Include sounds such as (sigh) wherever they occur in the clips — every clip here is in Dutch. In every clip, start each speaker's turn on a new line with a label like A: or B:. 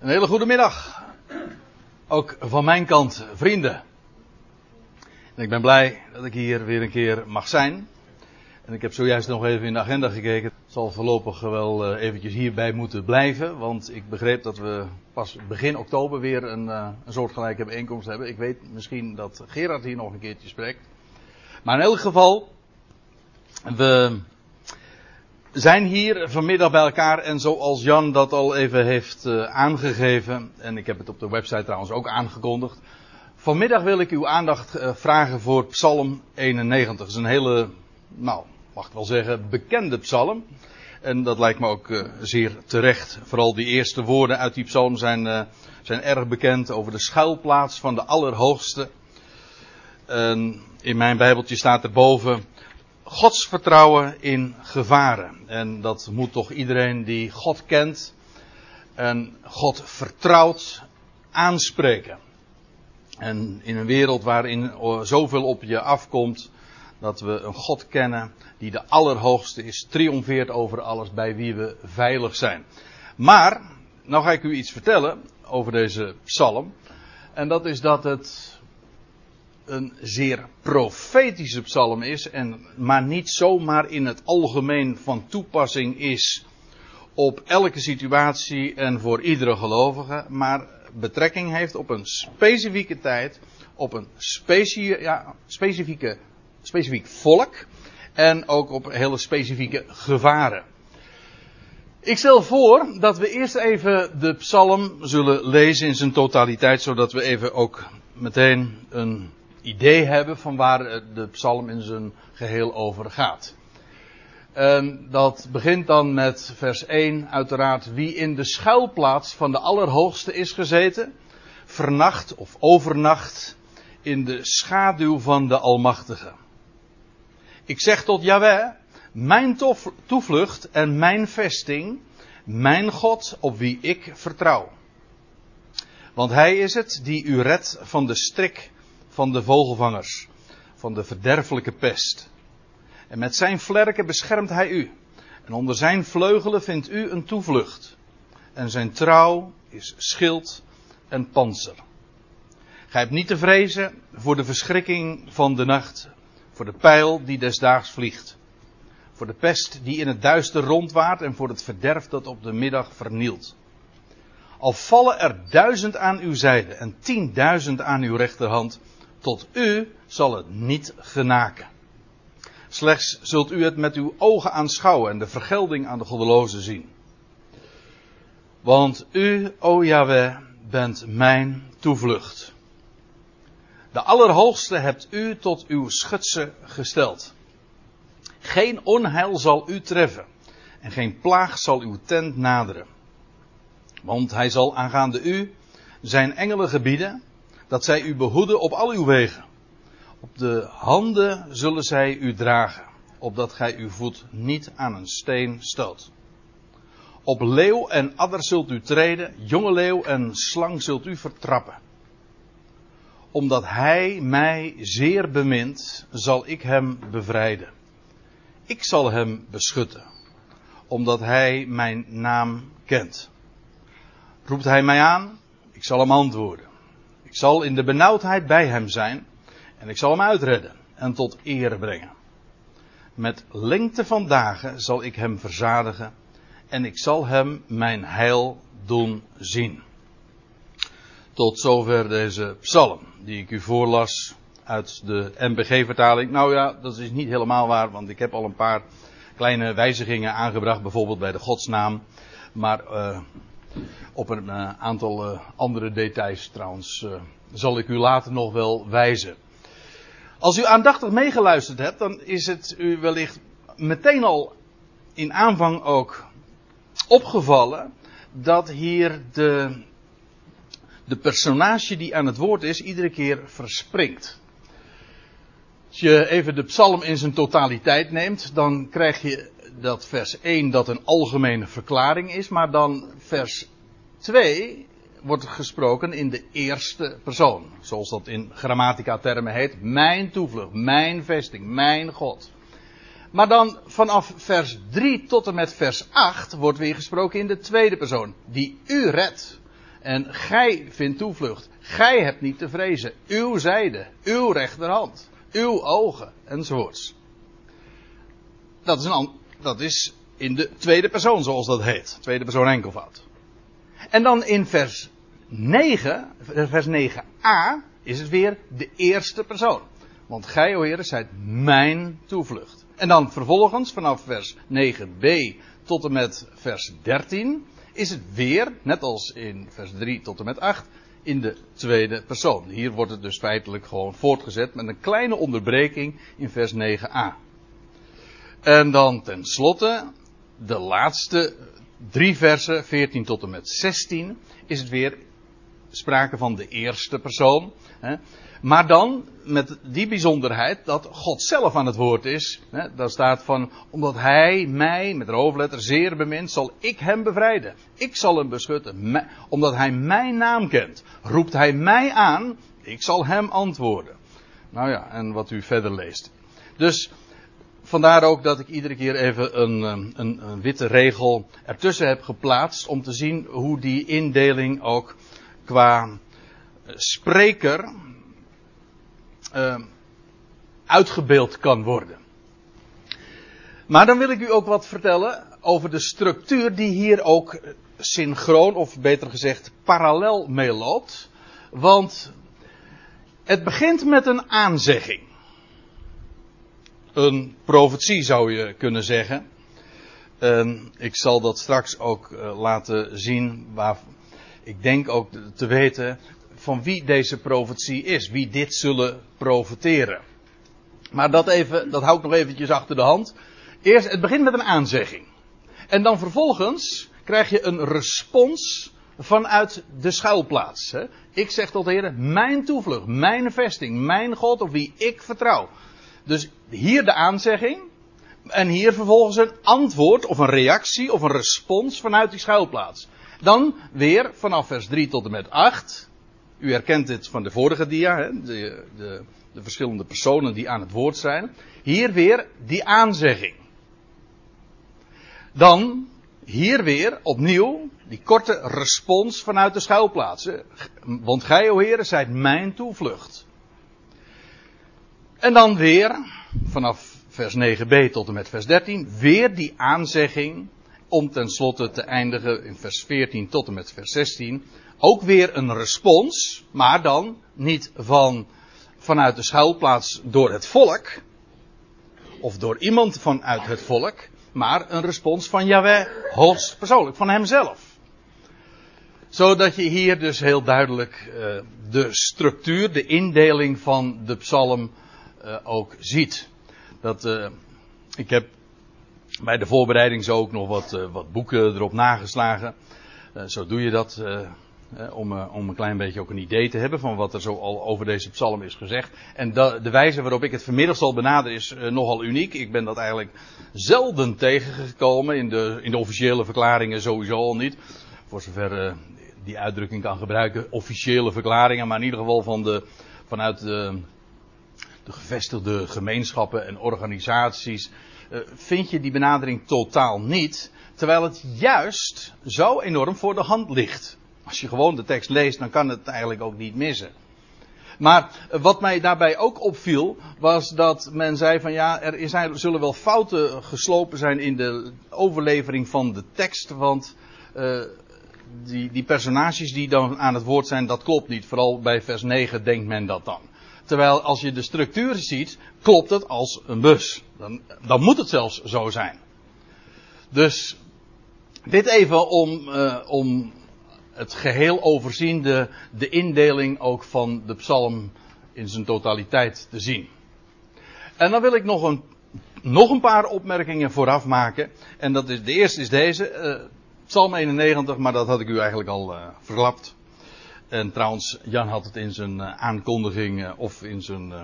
A: Een hele goede middag. Ook van mijn kant, vrienden. En ik ben blij dat ik hier weer een keer mag zijn. En ik heb zojuist nog even in de agenda gekeken. Het zal voorlopig wel eh, eventjes hierbij moeten blijven. Want ik begreep dat we pas begin oktober weer een, uh, een soortgelijke bijeenkomst hebben. Ik weet misschien dat Gerard hier nog een keertje spreekt. Maar in elk geval, we zijn hier vanmiddag bij elkaar en zoals Jan dat al even heeft uh, aangegeven, en ik heb het op de website trouwens ook aangekondigd. Vanmiddag wil ik uw aandacht uh, vragen voor Psalm 91. Dat is een hele, nou, mag ik wel zeggen, bekende psalm. En dat lijkt me ook uh, zeer terecht. Vooral die eerste woorden uit die psalm zijn, zijn erg bekend over de schuilplaats van de Allerhoogste. In mijn Bijbeltje staat erboven Gods vertrouwen in gevaren. En dat moet toch iedereen die God kent en God vertrouwt aanspreken. En in een wereld waarin zoveel op je afkomt, dat we een God kennen die de Allerhoogste is, triomfeert over alles bij wie we veilig zijn. Maar, nou ga ik u iets vertellen over deze psalm. En dat is dat het een zeer profetische psalm is, en maar niet zomaar in het algemeen van toepassing is op elke situatie en voor iedere gelovige, maar betrekking heeft op een specifieke tijd, op een specie, ja, specifieke, specifiek volk en ook op hele specifieke gevaren. Ik stel voor dat we eerst even de psalm zullen lezen in zijn totaliteit, zodat we even ook meteen een idee hebben van waar de psalm in zijn geheel over gaat. Dat begint dan met vers 1, uiteraard, wie in de schuilplaats van de Allerhoogste is gezeten, vernacht of overnacht in de schaduw van de Almachtige. Ik zeg tot Yahweh, mijn toevlucht en mijn vesting, mijn God op wie ik vertrouw. Want hij is het die u redt van de strik van de vogelvangers, van de verderfelijke pest. En met zijn vlerken beschermt hij u. En onder zijn vleugelen vindt u een toevlucht. En zijn trouw is schild en panzer. Gij hebt niet te vrezen voor de verschrikking van de nacht, voor de pijl die desdaags vliegt, voor de pest die in het duister rondwaart en voor het verderf dat op de middag vernielt. Al vallen er duizend aan uw zijde en tienduizend aan uw rechterhand, tot u zal het niet genaken. Slechts zult u het met uw ogen aanschouwen en de vergelding aan de goddelozen zien. Want u, o Yahweh, bent mijn toevlucht. De Allerhoogste hebt u tot uw schutse gesteld. Geen onheil zal u treffen en geen plaag zal uw tent naderen. Want hij zal aangaande u zijn engelen gebieden dat zij u behoeden op al uw wegen. Op de handen zullen zij u dragen, opdat gij uw voet niet aan een steen stoot. Op leeuw en adder zult u treden, jonge leeuw en slang zult u vertrappen. Omdat hij mij zeer bemint, zal ik hem bevrijden. Ik zal hem beschutten, omdat hij mijn naam kent. Roept hij mij aan, ik zal hem antwoorden. Ik zal in de benauwdheid bij hem zijn en ik zal hem uitredden en tot eer brengen. Met lengte van dagen zal ik hem verzadigen en ik zal hem mijn heil doen zien. Tot zover deze psalm die ik u voorlas uit de MBG-vertaling. Nou ja, dat is niet helemaal waar, want ik heb al een paar kleine wijzigingen aangebracht, bijvoorbeeld bij de godsnaam. Maar uh, op een uh, aantal uh, andere details trouwens uh, zal ik u later nog wel wijzen. Als u aandachtig meegeluisterd hebt, dan is het u wellicht meteen al in aanvang ook opgevallen dat hier de, de personage die aan het woord is iedere keer verspringt. Als je even de psalm in zijn totaliteit neemt, dan krijg je dat vers 1 dat een algemene verklaring is, maar dan vers 2 wordt gesproken in de eerste persoon. Zoals dat in grammatica termen heet. Mijn toevlucht, mijn vesting, mijn God. Maar dan vanaf vers 3 tot en met vers 8 wordt weer gesproken in de tweede persoon. Die u redt. En gij vindt toevlucht. Gij hebt niet te vrezen. Uw zijde, uw rechterhand, uw ogen, enzovoorts. Dat is, een, dat is in de tweede persoon, zoals dat heet. Tweede persoon enkelvoud. En dan in vers 9, vers 9a, is het weer de eerste persoon. Want gij, o Heer, zijt mijn toevlucht. En dan vervolgens, vanaf vers 9b tot en met vers 13, is het weer, net als in vers 3 tot en met 8, in de tweede persoon. Hier wordt het dus feitelijk gewoon voortgezet met een kleine onderbreking in vers 9a. En dan tenslotte, de laatste drie versen, 14 tot en met 16, is het weer sprake van de eerste persoon. Maar dan met die bijzonderheid dat God zelf aan het woord is. Daar staat van, omdat hij mij, met de hoofdletter, zeer bemint, zal ik hem bevrijden. Ik zal hem beschutten. Omdat hij mijn naam kent, roept hij mij aan, ik zal hem antwoorden. Nou ja, en wat u verder leest. Dus vandaar ook dat ik iedere keer even een, een, een, witte regel ertussen heb geplaatst om te zien hoe die indeling ook qua spreker uh, uitgebeeld kan worden. Maar dan wil ik u ook wat vertellen over de structuur die hier ook synchroon, of beter gezegd parallel mee loopt. Want het begint met een aanzegging. Een profetie zou je kunnen zeggen. Uh, ik zal dat straks ook uh, laten zien. Waar, ik denk ook te weten van wie deze profetie is. Wie dit zullen profeteren. Maar dat, even, dat hou ik nog eventjes achter de hand. Eerst, het begint met een aanzegging. En dan vervolgens krijg je een respons vanuit de schuilplaats. Hè. Ik zeg tot de Heer, mijn toevlucht, mijn vesting, mijn God op wie ik vertrouw. Dus hier de aanzegging. En hier vervolgens een antwoord of een reactie of een respons vanuit die schuilplaats. Dan weer vanaf vers 3 tot en met 8. U herkent dit van de vorige dia, hè? De, de, de verschillende personen die aan het woord zijn. Hier weer die aanzegging. Dan hier weer opnieuw die korte respons vanuit de schuilplaatsen. Want gij, o Heer, zijt mijn toevlucht. En dan weer, vanaf vers 9b tot en met vers 13, weer die aanzegging om tenslotte te eindigen in vers 14 tot en met vers 16. Ook weer een respons, maar dan niet van, vanuit de schuilplaats door het volk, of door iemand vanuit het volk, maar een respons van Yahweh hoogstpersoonlijk, van hemzelf. Zodat je hier dus heel duidelijk uh, de structuur, de indeling van de psalm uh, ook ziet. Dat, uh, ik heb bij de voorbereiding zo ook nog wat, uh, wat boeken erop nageslagen. Zo doe je dat om, om een klein beetje ook een idee te hebben van wat er zo al over deze psalm is gezegd. En de, de wijze waarop ik het vanmiddag zal benaderen is nogal uniek. Ik ben dat eigenlijk zelden tegengekomen in de, in de officiële verklaringen sowieso al niet. Voor zover die uitdrukking kan gebruiken, officiële verklaringen, maar in ieder geval van de, vanuit de, de gevestigde gemeenschappen en organisaties uh, vind je die benadering totaal niet. Terwijl het juist zo enorm voor de hand ligt. Als je gewoon de tekst leest, dan kan het eigenlijk ook niet missen. Maar wat mij daarbij ook opviel, was dat men zei van ja, er zullen wel fouten geslopen zijn in de overlevering van de tekst. Want uh, die, die personages die dan aan het woord zijn, dat klopt niet. Vooral bij vers 9 denkt men dat dan. Terwijl als je de structuur ziet, klopt het als een bus. Dan, dan moet het zelfs zo zijn. Dus dit even om, uh, om het geheel overziende, de indeling ook van de psalm in zijn totaliteit te zien. En dan wil ik nog een, nog een paar opmerkingen vooraf maken. En dat is, de eerste is deze, uh, psalm 91, maar dat had ik u eigenlijk al uh, verklapt. En trouwens, Jan had het in zijn uh, aankondiging uh, of in zijn uh,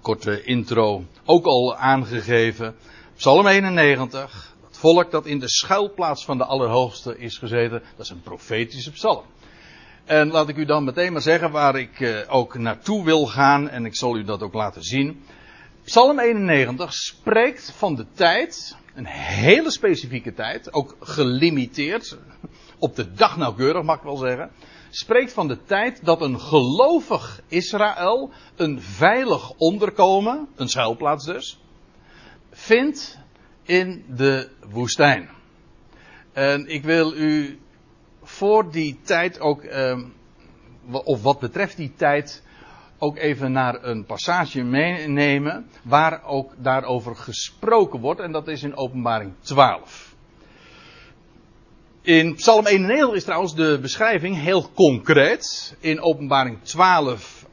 A: korte intro ook al aangegeven. Psalm 91, het volk dat in de schuilplaats van de Allerhoogste is gezeten, dat is een profetische psalm. En laat ik u dan meteen maar zeggen waar ik ook naartoe wil gaan en ik zal u dat ook laten zien. Psalm 91 spreekt van de tijd, een hele specifieke tijd, ook gelimiteerd op de dag nauwkeurig mag ik wel zeggen, spreekt van de tijd dat een gelovig Israël een veilig onderkomen, een schuilplaats dus, vindt in de woestijn. En ik wil u voor die tijd ook, eh, of wat betreft die tijd, ook even naar een passage meenemen waar ook daarover gesproken wordt. En dat is in Openbaring 12. In Psalm 91 is trouwens de beschrijving heel concreet. In Openbaring 12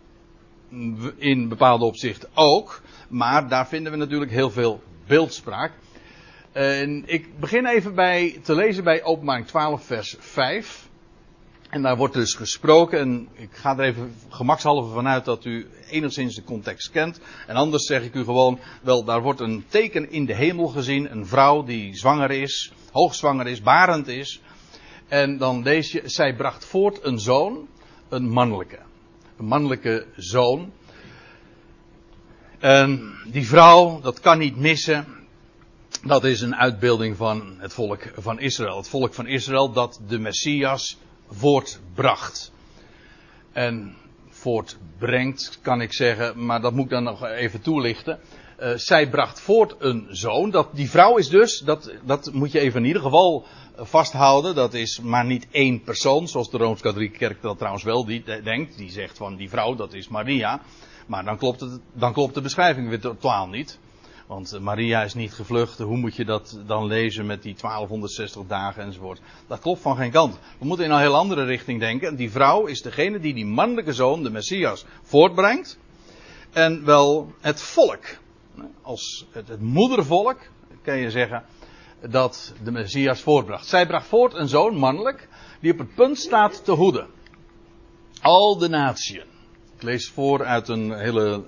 A: in bepaalde opzichten ook. Maar daar vinden we natuurlijk heel veel beeldspraak. En ik begin even bij, te lezen bij Openbaring 12 vers 5. En daar wordt dus gesproken, en ik ga er even gemakshalve vanuit dat u enigszins de context kent. En anders zeg ik u gewoon, wel, daar wordt een teken in de hemel gezien. Een vrouw die zwanger is, hoogzwanger is, barend is. En dan lees je, zij bracht voort een zoon, een mannelijke. Een mannelijke zoon. En die vrouw, dat kan niet missen. Dat is een uitbeelding van het volk van Israël. Het volk van Israël dat de Messias voortbracht. En voortbrengt, kan ik zeggen, maar dat moet ik dan nog even toelichten. Uh, zij bracht voort een zoon. Dat, die vrouw is dus, dat, dat moet je even in ieder geval vasthouden. Dat is maar niet één persoon, zoals de Rooms-Katholieke Kerk dat trouwens wel die, denkt. Die zegt van die vrouw, dat is Maria. Maar dan klopt, het, dan klopt de beschrijving weer totaal niet. Want eh, Maria is niet gevlucht. Hoe moet je dat dan lezen met die 1260 dagen enzovoort? Dat klopt van geen kant. We moeten in een heel andere richting denken. Die vrouw is degene die die mannelijke zoon, de Messias, voortbrengt. En wel het volk. Als het, het moedervolk, kan je zeggen, dat de Messias voortbracht. Zij bracht voort een zoon, mannelijk, die op het punt staat te hoeden. Al de natieën. Ik lees voor uit een hele,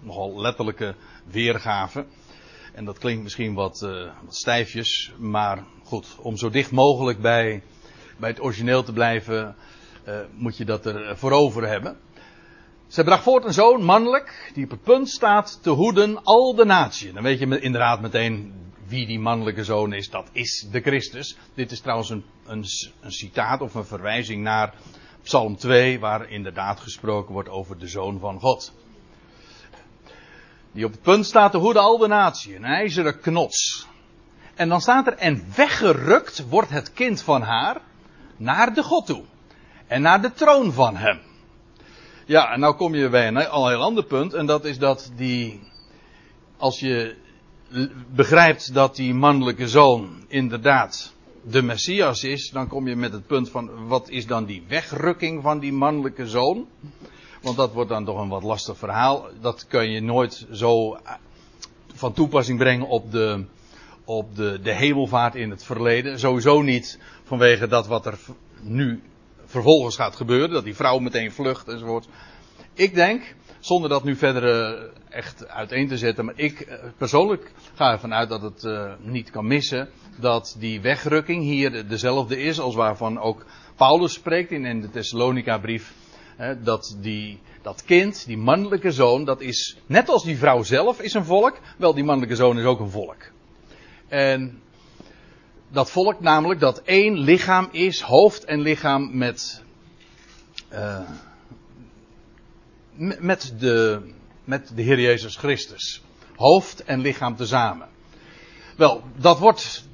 A: nogal letterlijke weergave. En dat klinkt misschien wat, uh, wat stijfjes, maar goed, om zo dicht mogelijk bij, bij het origineel te blijven, uh, moet je dat er voor over hebben. Zij bracht voort een zoon, mannelijk, die op het punt staat te hoeden al de natie. Dan weet je inderdaad meteen wie die mannelijke zoon is. Dat is de Christus. Dit is trouwens een, een, een citaat of een verwijzing naar Psalm 2, waar inderdaad gesproken wordt over de zoon van God. Die op het punt staat te hoeden al de natie. Een ijzeren knots. En dan staat er, en weggerukt wordt het kind van haar naar de God toe. En naar de troon van hem. Ja, en nou kom je bij een al heel ander punt. En dat is dat die, als je begrijpt dat die mannelijke zoon inderdaad de Messias is, dan kom je met het punt van wat is dan die wegrukking van die mannelijke zoon? Want dat wordt dan toch een wat lastig verhaal. Dat kun je nooit zo eh, van toepassing brengen op de, op de, de hemelvaart in het verleden. Sowieso niet vanwege dat wat er nu vervolgens gaat gebeuren. Dat die vrouw meteen vlucht enzovoort. Ik denk, zonder dat nu verder uh, echt uiteen te zetten. Maar ik uh, persoonlijk ga ervan uit dat het niet kan missen. Dat die wegrukking hier dezelfde is als waarvan ook Paulus spreekt in, in de Thessalonica brief dat die, dat kind, die mannelijke zoon, dat is net als die vrouw zelf is een volk. Wel, die mannelijke zoon is ook een volk. En dat volk namelijk dat één lichaam is, hoofd en lichaam met, uh, met, de, met de Heer Jezus Christus. Hoofd en lichaam tezamen. Wel, dat wordt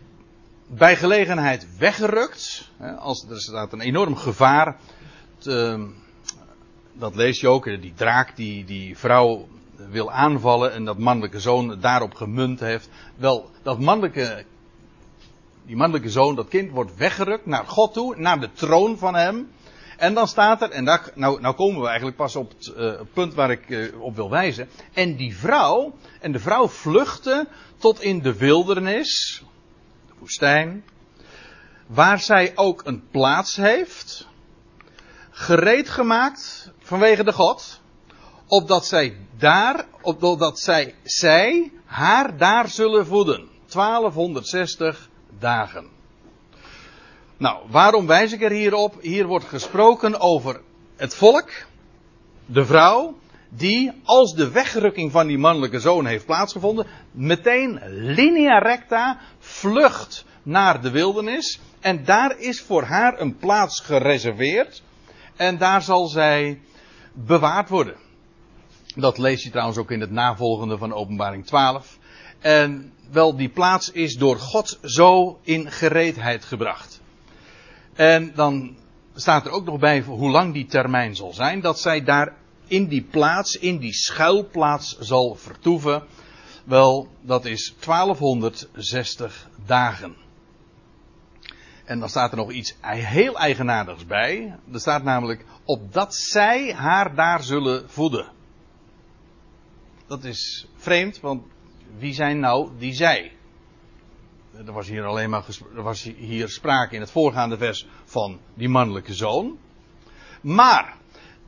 A: bij gelegenheid weggerukt. Als er staat een enorm gevaar. Te, dat lees je ook, die draak die die vrouw wil aanvallen en dat mannelijke zoon daarop gemunt heeft. Wel, dat mannelijke, die mannelijke zoon, dat kind wordt weggerukt naar God toe, naar de troon van hem. En dan staat er, en daar, nou, nou komen we eigenlijk pas op het uh, punt waar ik uh, op wil wijzen. En die vrouw, en de vrouw vluchtte tot in de wildernis, de woestijn, waar zij ook een plaats heeft, gereed gemaakt vanwege de God, opdat zij daar, opdat zij, zij haar daar zullen voeden. 1260 dagen. Nou, waarom wijs ik er hier op? Hier wordt gesproken over het volk, de vrouw, die als de wegrukking van die mannelijke zoon heeft plaatsgevonden, meteen linea recta vlucht naar de wildernis. En daar is voor haar een plaats gereserveerd. En daar zal zij bewaard worden. Dat lees je trouwens ook in het navolgende van Openbaring 12. En wel, die plaats is door God zo in gereedheid gebracht. En dan staat er ook nog bij hoe lang die termijn zal zijn. Dat zij daar in die plaats, in die schuilplaats zal vertoeven. Wel, dat is 1260 dagen. En dan staat er nog iets heel eigenaardigs bij. Er staat namelijk, opdat zij haar daar zullen voeden. Dat is vreemd, want wie zijn nou die zij? Er was hier alleen maar er was hier sprake in het voorgaande vers van die mannelijke zoon. Maar,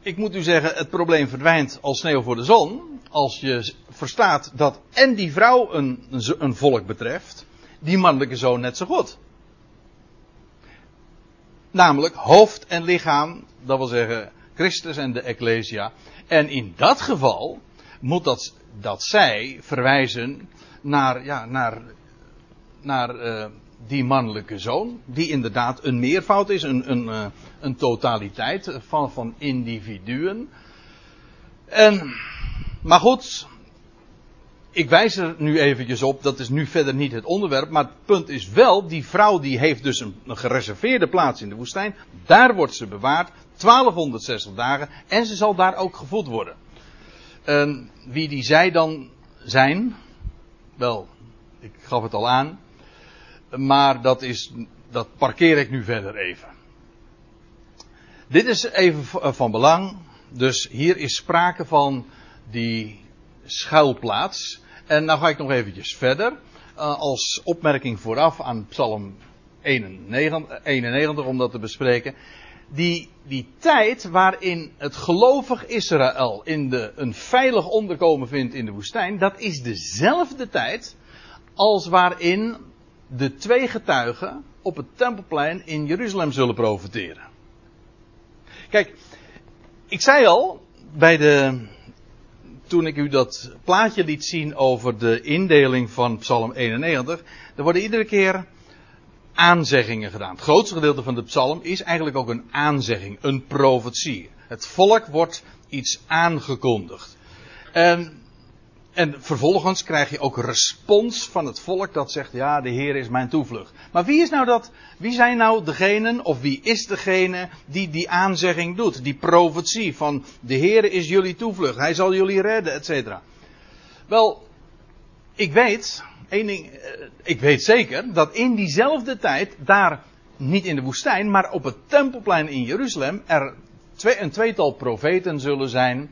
A: ik moet u zeggen, het probleem verdwijnt als sneeuw voor de zon. Als je verstaat dat en die vrouw een, een volk betreft, die mannelijke zoon net zo goed. Namelijk hoofd en lichaam, dat wil zeggen Christus en de Ecclesia. En in dat geval moet dat, dat zij verwijzen naar, ja, naar, naar uh, die mannelijke zoon, die inderdaad een meervoud is, een, een, uh, een totaliteit van, van individuen. En, maar goed, ik wijs er nu eventjes op, dat is nu verder niet het onderwerp, maar het punt is wel, die vrouw die heeft dus een, een gereserveerde plaats in de woestijn, daar wordt ze bewaard, 1260 dagen, en ze zal daar ook gevoed worden. En wie die zij dan zijn, wel, ik gaf het al aan, maar dat is, dat parkeer ik nu verder even. Dit is even van belang, dus hier is sprake van die schuilplaats. En nou ga ik nog eventjes verder. Uh, als opmerking vooraf aan Psalm 91, 91 om dat te bespreken. Die, die tijd waarin het gelovig Israël in de, een veilig onderkomen vindt in de woestijn, dat is dezelfde tijd als waarin de twee getuigen op het tempelplein in Jeruzalem zullen profiteren. Kijk, ik zei al bij de, toen ik u dat plaatje liet zien over de indeling van Psalm 91, er worden iedere keer aanzeggingen gedaan. Het grootste gedeelte van de psalm is eigenlijk ook een aanzegging, een profetie. Het volk wordt iets aangekondigd. En, en vervolgens krijg je ook respons van het volk dat zegt, ja, de Heer is mijn toevlucht. Maar wie is nou dat, wie zijn nou degenen, of wie is degene die die aanzegging doet? Die profetie van, de Heer is jullie toevlucht, Hij zal jullie redden, et cetera. Wel, ik weet, één ding, eh, ik weet zeker dat in diezelfde tijd, daar niet in de woestijn, maar op het tempelplein in Jeruzalem, er een tweetal profeten zullen zijn.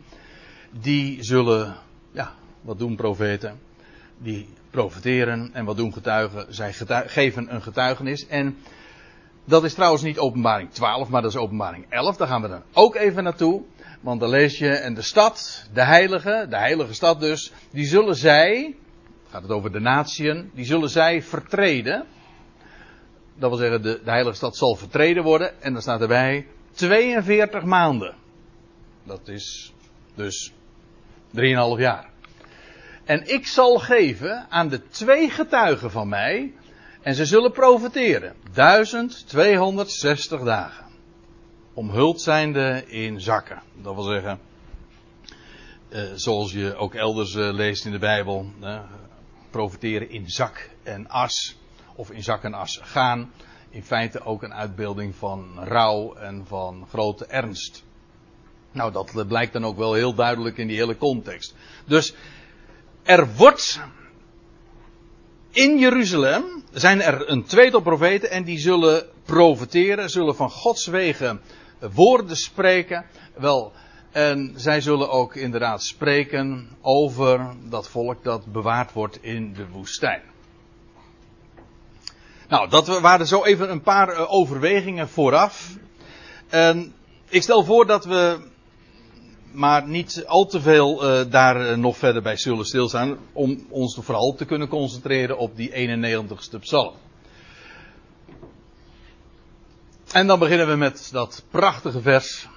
A: Die zullen, ja, wat doen profeten? Die profeteren en wat doen getuigen? Zij geven een getuigenis. En dat is trouwens niet openbaring 12, maar dat is openbaring 11. Daar gaan we dan ook even naartoe. Want dan lees je, en de stad, de heilige, de heilige stad dus, die zullen zij, gaat het over de natieën, die zullen zij vertreden. Dat wil zeggen, de, de heilige stad zal vertreden worden. En dan staat erbij 42 maanden. Dat is dus 3,5 jaar. En ik zal geven aan de twee getuigen van mij. En ze zullen profiteren. 1260 dagen. Omhuld zijnde in zakken. Dat wil zeggen. Uh, zoals je ook elders uh, leest in de Bijbel. Profiteren in zak en as, of in zak en as gaan, in feite ook een uitbeelding van rouw en van grote ernst. Nou, dat blijkt dan ook wel heel duidelijk in die hele context. Dus er wordt in Jeruzalem zijn er een tweetal profeten en die zullen profeteren, zullen van Gods wegen woorden spreken. Wel, en zij zullen ook inderdaad spreken over dat volk dat bewaard wordt in de woestijn. Nou, dat waren zo even een paar eh, overwegingen vooraf. En ik stel voor dat we maar niet al te veel uh, daar uh, nog verder bij zullen stilstaan. Om ons vooral te kunnen concentreren op die 91ste psalm. En dan beginnen we met dat prachtige vers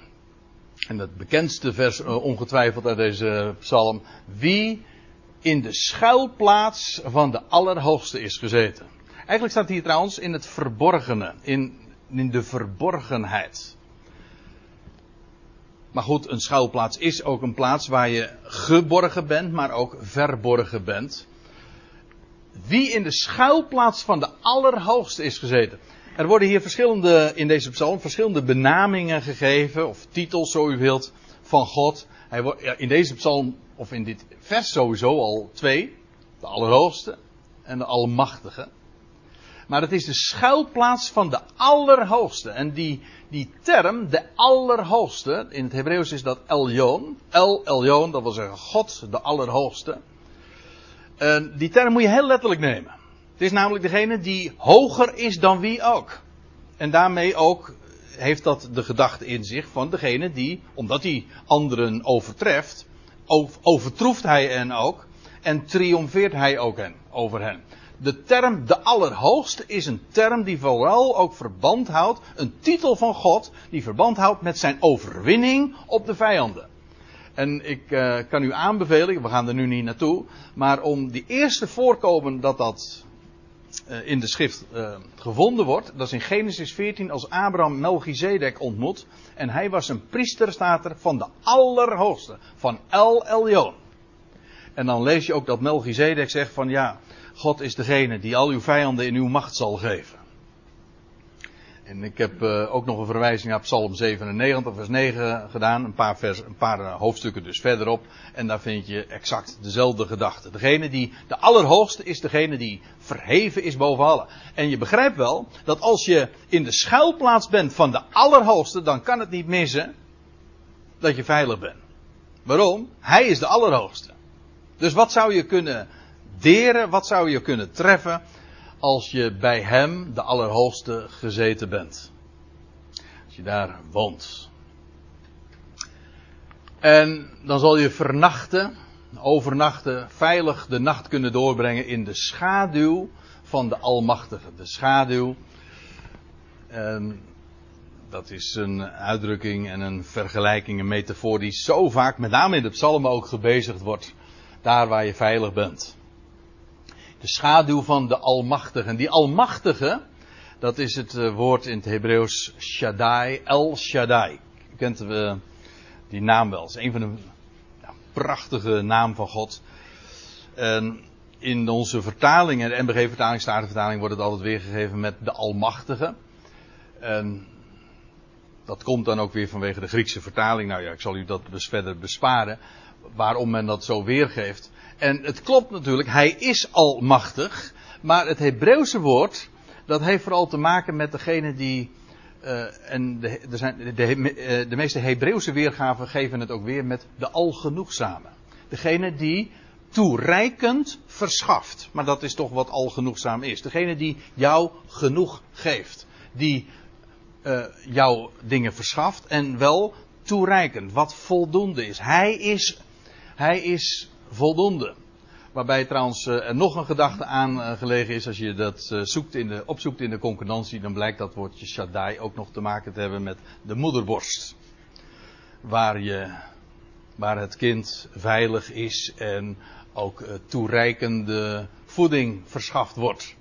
A: en het bekendste vers uh, ongetwijfeld uit deze psalm. Wie in de schuilplaats van de Allerhoogste is gezeten. Eigenlijk staat hier trouwens in het verborgene, in, in de verborgenheid. Maar goed, een schuilplaats is ook een plaats waar je geborgen bent, maar ook verborgen bent. Wie in de schuilplaats van de Allerhoogste is gezeten. Er worden hier verschillende, in deze psalm, verschillende benamingen gegeven, of titels zo u wilt, van God. Hij wordt, in deze psalm, of in dit vers sowieso al twee. De Allerhoogste en de Almachtige. Maar het is de schuilplaats van de Allerhoogste. En die, die term, de Allerhoogste, in het Hebreeuws is dat Elyon. El Elyon, dat wil zeggen God, de Allerhoogste. En die term moet je heel letterlijk nemen. Het is namelijk degene die hoger is dan wie ook. En daarmee ook heeft dat de gedachte in zich van degene die, omdat hij anderen overtreft, overtroeft hij hen ook en triomfeert hij ook hen, over hen. De term de Allerhoogste is een term die vooral ook verband houdt, een titel van God, die verband houdt met zijn overwinning op de vijanden. En ik uh, kan u aanbevelen, we gaan er nu niet naartoe, maar om die eerste voorkomen dat dat uh, in de schrift uh, gevonden wordt, dat is in Genesis 14 als Abraham Melchizedek ontmoet. En hij was een priester, er, van de Allerhoogste, van El Elyon. En dan lees je ook dat Melchizedek zegt van ja, God is degene die al uw vijanden in uw macht zal geven. En ik heb uh, ook nog een verwijzing naar Psalm 97, vers 9 gedaan. Een paar, vers, een paar uh, hoofdstukken dus verderop. En daar vind je exact dezelfde gedachte. Degene die de allerhoogste is, degene die verheven is boven allen. En je begrijpt wel dat als je in de schuilplaats bent van de allerhoogste, dan kan het niet missen dat je veilig bent. Waarom? Hij is de allerhoogste. Dus wat zou je kunnen deren, wat zou je kunnen treffen als je bij hem, de Allerhoogste, gezeten bent. Als je daar woont. En dan zal je vernachten, overnachten, veilig de nacht kunnen doorbrengen in de schaduw van de Almachtige. De schaduw. Dat is een uitdrukking en een vergelijking, een metafoor die zo vaak, met name in de psalmen ook gebezigd wordt. Daar waar je veilig bent de schaduw van de Almachtige. Die Almachtige, dat is het eh, woord in het Hebreeuws Shaddai, El Shaddai. Kent uh, die naam wel. Het is een van de ja, prachtige naam van God. In onze vertalingen, de MBG-vertaling, Statenvertaling, wordt het altijd weergegeven met de Almachtige. Dat komt dan ook weer vanwege de Griekse vertaling. Nou ja, ik zal u dat dus verder besparen. Waarom men dat zo weergeeft. En het klopt natuurlijk, hij is almachtig. Maar het Hebreeuwse woord, dat heeft vooral te maken met degene die. Uh, en de, er zijn, de, de, eh, de meeste Hebreeuwse weergaven geven het ook weer met de algenoegzame. Degene die toereikend verschaft. Maar dat is toch wat algenoegzaam is. Degene die jou genoeg geeft. Die uh, jou dingen verschaft en wel toereikend. Wat voldoende is. Hij is, hij is voldoende. Waarbij trouwens uh, er nog een gedachte aan uh, gelegen is. Als je dat uh, zoekt in de, opzoekt in de concordantie, dan blijkt dat woordje Shaddai ook nog te maken te hebben met de moederborst. Waar, je, waar het kind veilig is en ook toereikende voeding verschaft wordt.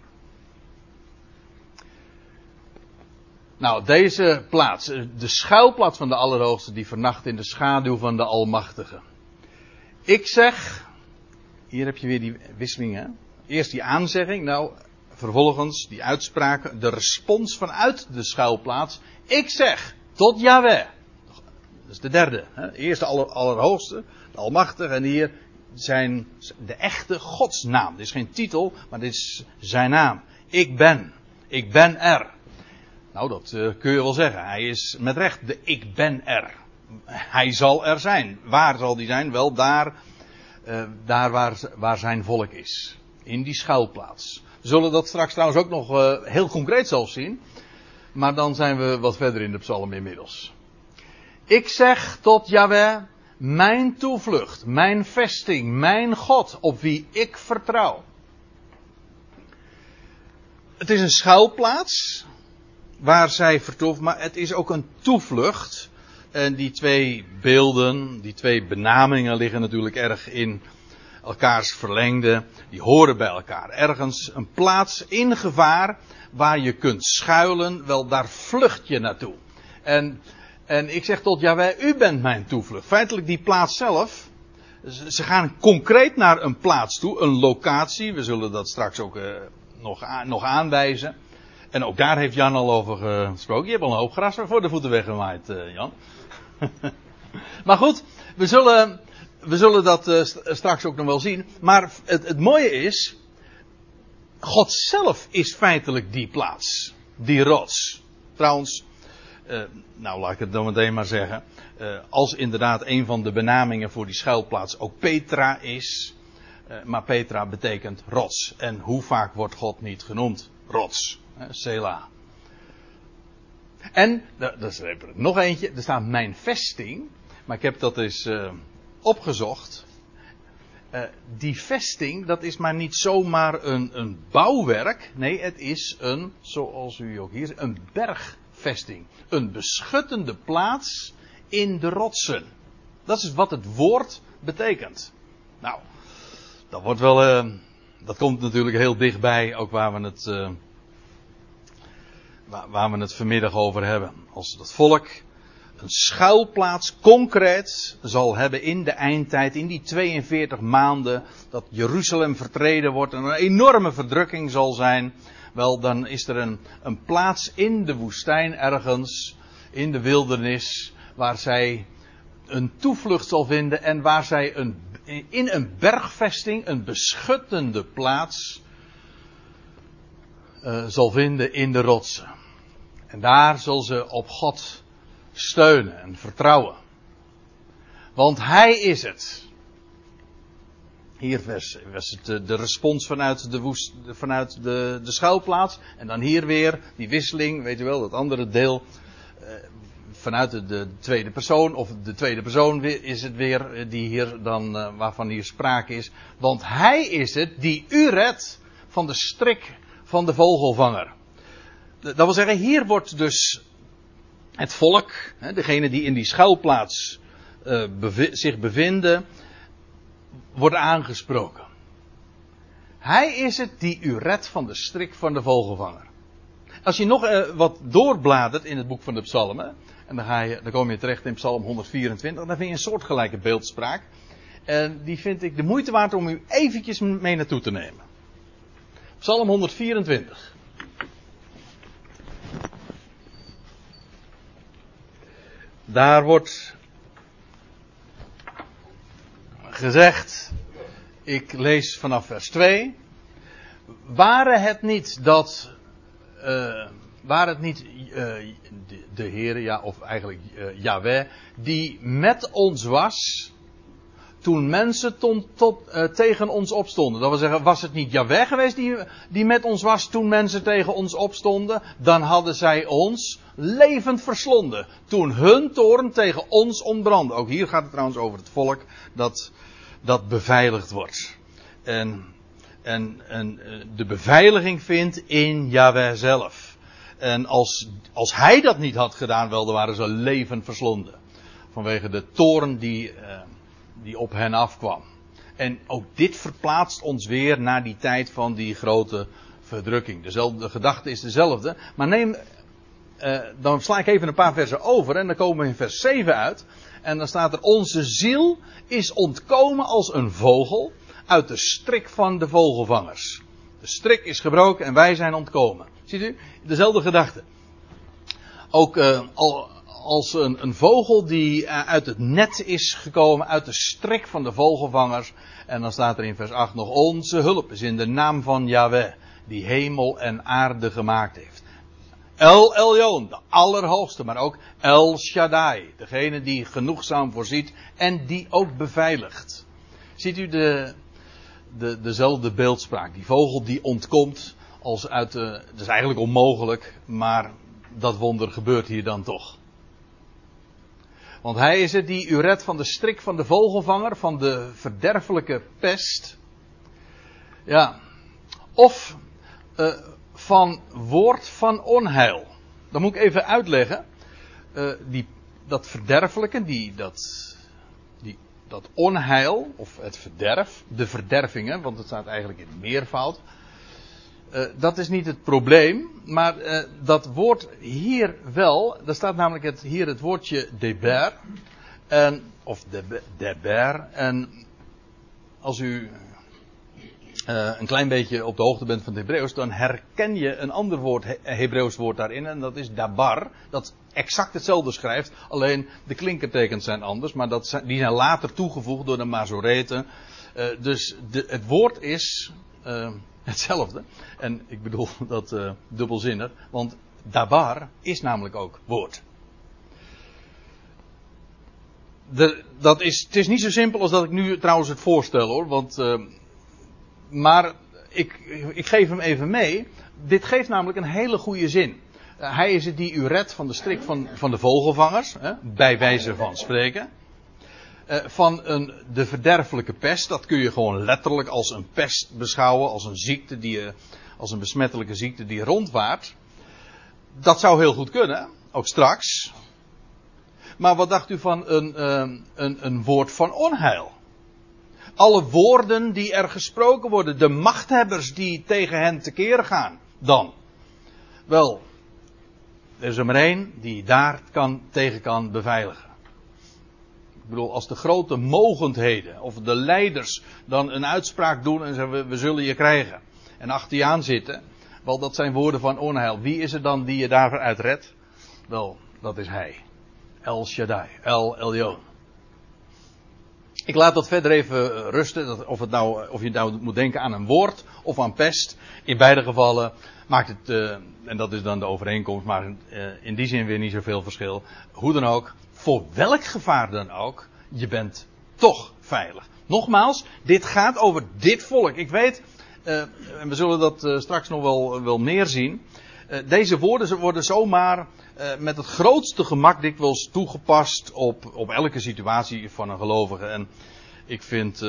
A: Nou, deze plaats, de schuilplaats van de Allerhoogste, die vernacht in de schaduw van de Almachtige. Ik zeg, hier heb je weer die wisselingen. Eerst die aanzegging, nou, vervolgens die uitspraak, de respons vanuit de schuilplaats. Ik zeg, tot Yahweh. Dat is de derde. Hè? Eerst de aller, allerhoogste, de almachtige, en hier zijn de echte godsnaam. Dit is geen titel, maar dit is zijn naam. Ik ben. Ik ben er. Nou, dat uh, kun je wel zeggen. Hij is met recht de ik ben er. Hij zal er zijn. Waar zal hij zijn? Wel daar, uh, daar waar, waar zijn volk is. In die schuilplaats. We zullen dat straks trouwens ook nog uh, heel concreet zelfs zien. Maar dan zijn we wat verder in de psalm inmiddels. Ik zeg tot Yahweh, mijn toevlucht, mijn vesting, mijn God, op wie ik vertrouw. Het is een schuilplaats waar zij vertoeft, maar het is ook een toevlucht en die twee beelden, die twee benamingen liggen natuurlijk erg in elkaars verlengde, die horen bij elkaar. Ergens een plaats in gevaar waar je kunt schuilen, wel daar vlucht je naartoe. En, en ik zeg tot Jawel, u bent mijn toevlucht. Feitelijk die plaats zelf, ze gaan concreet naar een plaats toe, een locatie. We zullen dat straks ook uh, nog, nog aanwijzen. En ook daar heeft Jan al over gesproken. Je hebt al een hoop gras voor de voeten weggemaaid, uh, Jan. (laughs) maar goed, we zullen, we zullen dat uh, straks ook nog wel zien. Maar het, het mooie is, God zelf is feitelijk die plaats. Die rots. Trouwens, uh, nou laat ik het dan meteen maar zeggen. Als inderdaad een van de benamingen voor die schuilplaats ook Petra is. Maar Petra betekent rots. En hoe vaak wordt God niet genoemd? Rots. Sela. En, dat is er nog eentje. Er staat mijn vesting. Maar ik heb dat eens opgezocht. Uh, die vesting, dat is maar niet zomaar een, een bouwwerk. Nee, het is een, zoals u ook hier een bergvesting. Een beschuttende plaats in de rotsen. Dat is wat het woord betekent. Nou, dat wordt wel, uh, dat komt natuurlijk heel dichtbij, ook waar we het, waar, we het vanmiddag over hebben. Als het volk een schuilplaats concreet zal hebben in de eindtijd, in die 42 maanden dat Jeruzalem vertreden wordt en een enorme verdrukking zal zijn, wel dan is er een, een plaats in de woestijn ergens, in de wildernis, waar zij een toevlucht zal vinden en waar zij een, in een bergvesting, een beschuttende plaats, uh, zal vinden in de rotsen. En daar zal ze op God steunen en vertrouwen. Want Hij is het. Hier was, was het de, respons vanuit, de, woest, vanuit de, de schuilplaats. En dan hier weer die wisseling, weet je wel, dat andere deel. Eh, vanuit de, de, tweede persoon, of de tweede persoon is het weer eh, die hier dan, uh, waarvan hier sprake is. Want Hij is het die u redt van de strik van de vogelvanger. Dat wil zeggen, hier wordt dus het volk, degene die in die schuilplaats uh, zich bevinden, wordt aangesproken. Hij is het die u redt van de strik van de vogelvanger. Als je nog uh, wat doorbladert in het boek van de psalmen, en dan, ga je, dan kom je terecht in psalm 124, dan vind je een soortgelijke beeldspraak. En die vind ik de moeite waard om u eventjes mee naartoe te nemen. Psalm 124. Daar wordt gezegd, ik lees vanaf vers 2. Waren het niet dat, uh, waren het niet uh, de, de Heer, ja, of eigenlijk uh, die met ons was, toen mensen tot, uh, tegen ons opstonden. Dat wil zeggen, was het niet Yahweh geweest die, die met ons was toen mensen tegen ons opstonden? Dan hadden zij ons levend verslonden. Toen hun toren tegen ons ontbrandde. Ook hier gaat het trouwens over het volk dat, dat beveiligd wordt. En, en, en eh, de beveiliging vindt in Yahweh zelf. En als, als hij dat niet had gedaan, wel, dan waren ze levend verslonden. Vanwege de toren die, uh, die op hen afkwam. En ook dit verplaatst ons weer naar die tijd van die grote verdrukking. Dezelfde gedachte is dezelfde. Maar neem uh, dan sla ik even een paar versen over en dan komen we in vers 7 uit. En dan staat er: Onze ziel is ontkomen als een vogel uit de strik van de vogelvangers. De strik is gebroken en wij zijn ontkomen. Ziet u? Dezelfde gedachte. Ook uh, als een, een, vogel die uh, uit het net is gekomen, uit de strik van de vogelvangers. En dan staat er in vers 8 nog: Onze hulp is in de naam van Yahweh, die hemel en aarde gemaakt heeft. El Elyon, de Allerhoogste, maar ook El Shaddai, degene die genoegzaam voorziet en die ook beveiligt. Ziet u de, de, dezelfde beeldspraak, die vogel die ontkomt als uit de, dat is eigenlijk onmogelijk, maar dat wonder gebeurt hier dan toch. Want hij is het die u redt van de strik van de vogelvanger, van de verderfelijke pest. Ja, of uh, van woord van onheil. Dat moet ik even uitleggen. Uh, die, dat verderfelijke, die, dat, die, dat onheil, of het verderf, de verdervingen, want het staat eigenlijk in meervoud. Uh, dat is niet het probleem, maar uh, dat woord hier wel, daar staat namelijk het, hier het woordje deber, en, of de, deber, en als u uh, een klein beetje op de hoogte bent van het Hebreeuws, dan herken je een ander woord, Hebreeuws woord daarin, en dat is dabar, dat exact hetzelfde schrijft, alleen de klinkertekens zijn anders, maar dat zijn, die zijn later toegevoegd door de Mazoreten. Dus de, het woord is hetzelfde. En ik bedoel (laughs) dat uh, dubbelzinnig, want dabar is namelijk ook woord. Dat is, het is niet zo simpel als dat ik nu trouwens het voorstel hoor, want maar ik, ik geef hem even mee. Dit geeft namelijk een hele goede zin. Uh, hij is het die u redt van de strik van, van de vogelvangers, hè, bij wijze van spreken. Uh, van een, de verderfelijke pest, dat kun je gewoon letterlijk als een pest beschouwen, als een ziekte die, als een besmettelijke ziekte die rondwaart. Dat zou heel goed kunnen, ook straks. Maar wat dacht u van een, uh, een, een woord van onheil? alle woorden die er gesproken worden, de machthebbers die tegen hen tekeer gaan, dan? Wel, er is er maar één die daar kan, tegen kan beveiligen. Bedoel, als de grote mogendheden of de leiders dan een uitspraak doen en zeggen we, zullen je krijgen. En achter je aan zitten, wel dat zijn woorden van onheil. Wie is er dan die je daarvoor uitredt? Wel, dat is hij. El Shaddai, El Elyon. Ik laat dat verder even eh, rusten. of, het nou, of je nou moet denken aan een woord of aan pest. In beide gevallen maakt het, uh, en dat is dan de overeenkomst, maar in die zin weer niet zoveel verschil. Hoe dan ook, voor welk gevaar dan ook, je bent toch veilig. Nogmaals, dit gaat over dit volk. Ik weet, uh, en we zullen dat straks nog wel, wel meer zien. deze woorden worden zomaar met het grootste gemak dikwijls toegepast op, op elke situatie van een gelovige. En ik vind,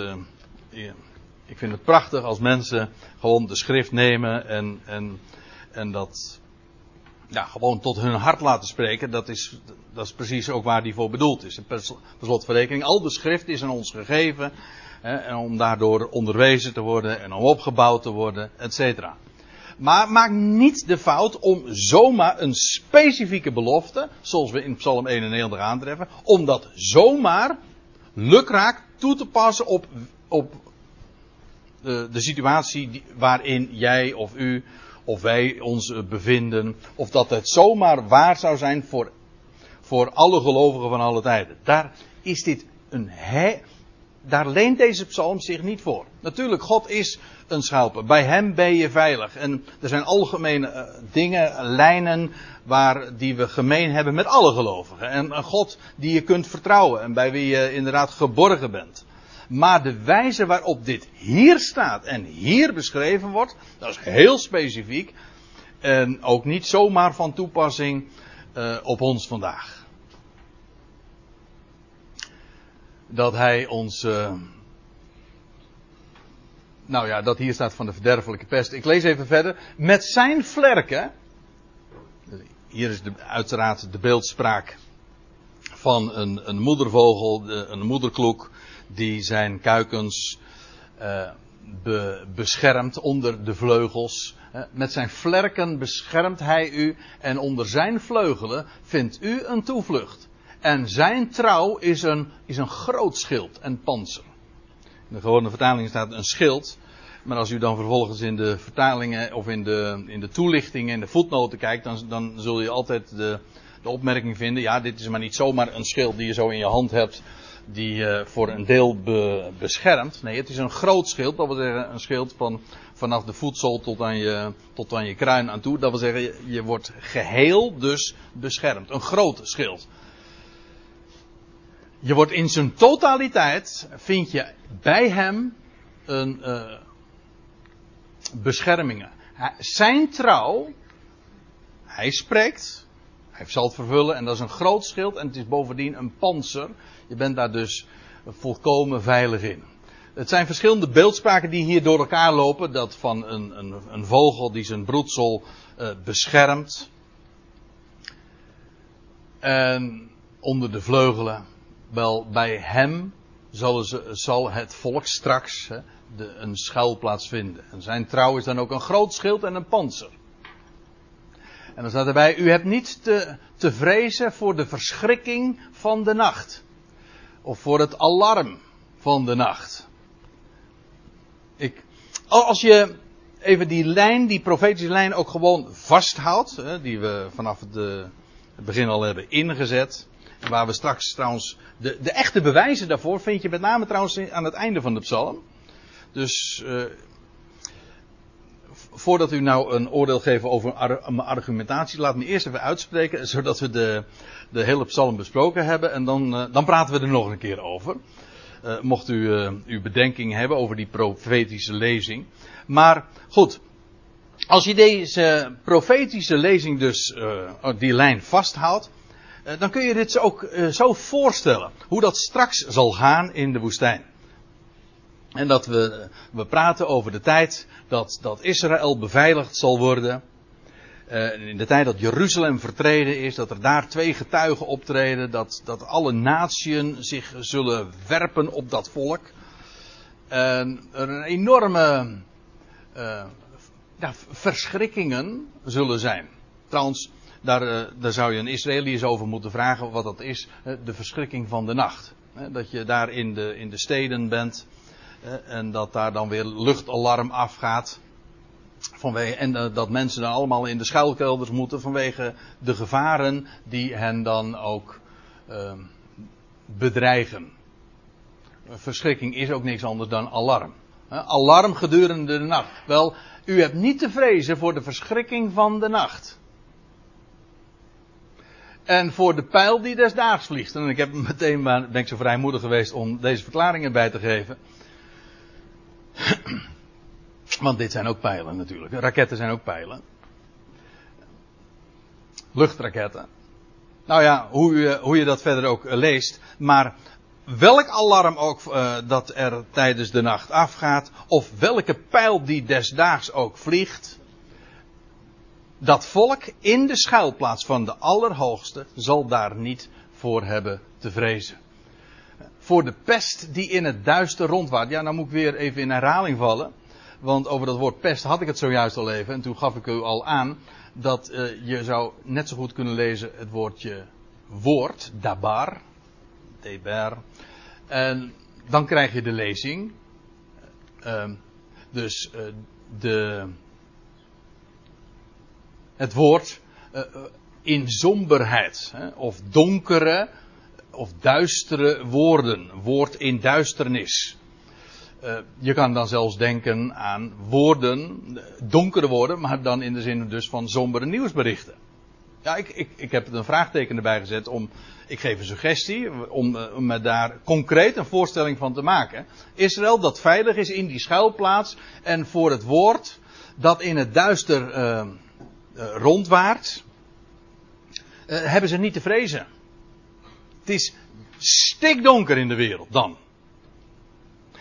A: ik vind het prachtig als mensen gewoon de schrift nemen en, en, en dat ja, gewoon tot hun hart laten spreken. Dat is, dat is precies ook waar die voor bedoeld is. Per, per slotverrekening, al de schrift is aan ons gegeven. Hè, en om daardoor onderwezen te worden en om opgebouwd te worden, et cetera. Maar maak niet de fout om zomaar een specifieke belofte, zoals we in Psalm 91 aantreffen, om dat zomaar lukraak toe te passen op, op de, de situatie waarin jij of u of wij ons bevinden. Of dat het zomaar waar zou zijn voor, voor alle gelovigen van alle tijden. Daar is dit een he, daar leent deze psalm zich niet voor. Natuurlijk, God is een schuilpunt. Bij hem ben je veilig. En er zijn algemene uh, dingen, lijnen, waar, die we gemeen hebben met alle gelovigen. En een God die je kunt vertrouwen en bij wie je inderdaad geborgen bent. Maar de wijze waarop dit hier staat en hier beschreven wordt, dat is heel specifiek. En ook niet zomaar van toepassing uh, op ons vandaag. Dat hij ons. Uh, nou ja, dat hier staat van de verderfelijke pest. Ik lees even verder. Met zijn vlerken. Hier is de, uiteraard de beeldspraak van een, een moedervogel, een moederkloek, die zijn kuikens uh, be, beschermt onder de vleugels. Met zijn vlerken beschermt hij u en onder zijn vleugelen vindt u een toevlucht. En zijn trouw is een, is een groot schild en panzer. In de gewone vertaling staat een schild. Maar als u dan vervolgens in de vertalingen of in de, in de toelichtingen en de voetnoten kijkt, dan, dan zul je altijd de, de opmerking vinden: ja, dit is maar niet zomaar een schild die je zo in je hand hebt, die uh, voor een deel be, beschermt. Nee, het is een groot schild, dat wil zeggen een schild van vanaf de voedsel tot aan je, tot aan je kruin aan toe. Dat wil zeggen, je, je wordt geheel dus beschermd. Een groot schild. Je wordt in zijn totaliteit, vind je bij hem een, uh, beschermingen. Zijn trouw, hij spreekt, hij zal het vervullen en dat is een groot schild en het is bovendien een panzer. Je bent daar dus volkomen veilig in. Het zijn verschillende beeldspraken die hier door elkaar lopen. Dat van een, een, een vogel die zijn broedsel uh, beschermt. En onder de vleugelen. Wel bij hem zal, ze, zal het volk straks hè, de, een schuilplaats vinden. En zijn trouw is dan ook een groot schild en een panzer. En dan staat erbij, u hebt niet te, te vrezen voor de verschrikking van de nacht. Of voor het alarm van de nacht. Ik, als je even die lijn, die profetische lijn ook gewoon vasthoudt, hè, die we vanaf het, eh, begin al hebben ingezet. Waar we straks trouwens, de, de echte bewijzen daarvoor vind je met name trouwens aan het einde van de psalm. Dus uh, voordat u nou een oordeel geeft over mijn argumentatie, laat me eerst even uitspreken, (laughs) zodat we de, de hele psalm besproken hebben. En dan, uh, dan praten we er nog een keer over. Uh, mocht u uw bedenking hebben over die profetische lezing. Maar goed, als je deze profetische lezing dus, die lijn vasthoudt, dan kun je dit ook zo voorstellen. Hoe dat straks zal gaan in de woestijn. En dat we, we praten over de tijd dat, dat Israël beveiligd zal worden. Uh, in de tijd dat Jeruzalem vertreden is, dat er daar twee getuigen optreden, dat, dat alle naties zich zullen werpen op dat volk. En er een enorme uh, ja, verschrikkingen zullen zijn. Trouwens, daar, uh, daar zou je een Israëliërs over moeten vragen wat dat is, de verschrikking van de nacht. Dat je daar in de, in de steden bent en dat daar dan weer luchtalarm afgaat. Vanwege, en dat mensen dan allemaal in de schuilkelders moeten vanwege de gevaren die hen dan ook uh, bedreigen. Verschrikking is ook niks anders dan alarm. alarm gedurende de nacht. Wel, u hebt niet te vrezen voor de verschrikking van de nacht. En voor de pijl die desdaags vliegt. En ik heb meteen, ben ik zo vrijmoedig geweest om deze verklaringen bij te geven. (clears throat) Want dit zijn ook pijlen natuurlijk. Raketten zijn ook pijlen. Luchtraketten. Nou ja, hoe je, hoe je dat verder ook leest. Maar welk alarm ook uh, dat er tijdens de nacht afgaat. Of welke pijl die desdaags ook vliegt. Dat volk in de schuilplaats van de Allerhoogste zal daar niet voor hebben te vrezen voor de pest die in het duister rondwaart. Ja, nou moet ik weer even in herhaling vallen. Want over dat woord pest had ik het zojuist al even. En toen gaf ik u al aan dat uh, je zou net zo goed kunnen lezen het woordje woord, dabar, deber. En dan krijg je de lezing. Uh, dus uh, de, het woord in somberheid hè, of donkere of duistere woorden, woord in duisternis. Uh, je kan dan zelfs denken aan woorden, donkere woorden, maar dan in de zin dus van sombere nieuwsberichten. Ja, ik, ik, ik heb een vraagteken erbij gezet om, ik geef een suggestie, om, om me daar concreet een voorstelling van te maken. Israël dat veilig is in die schuilplaats en voor het woord dat in het duister uh, rondwaart, hebben ze niet te vrezen. Het is stikdonker in de wereld dan.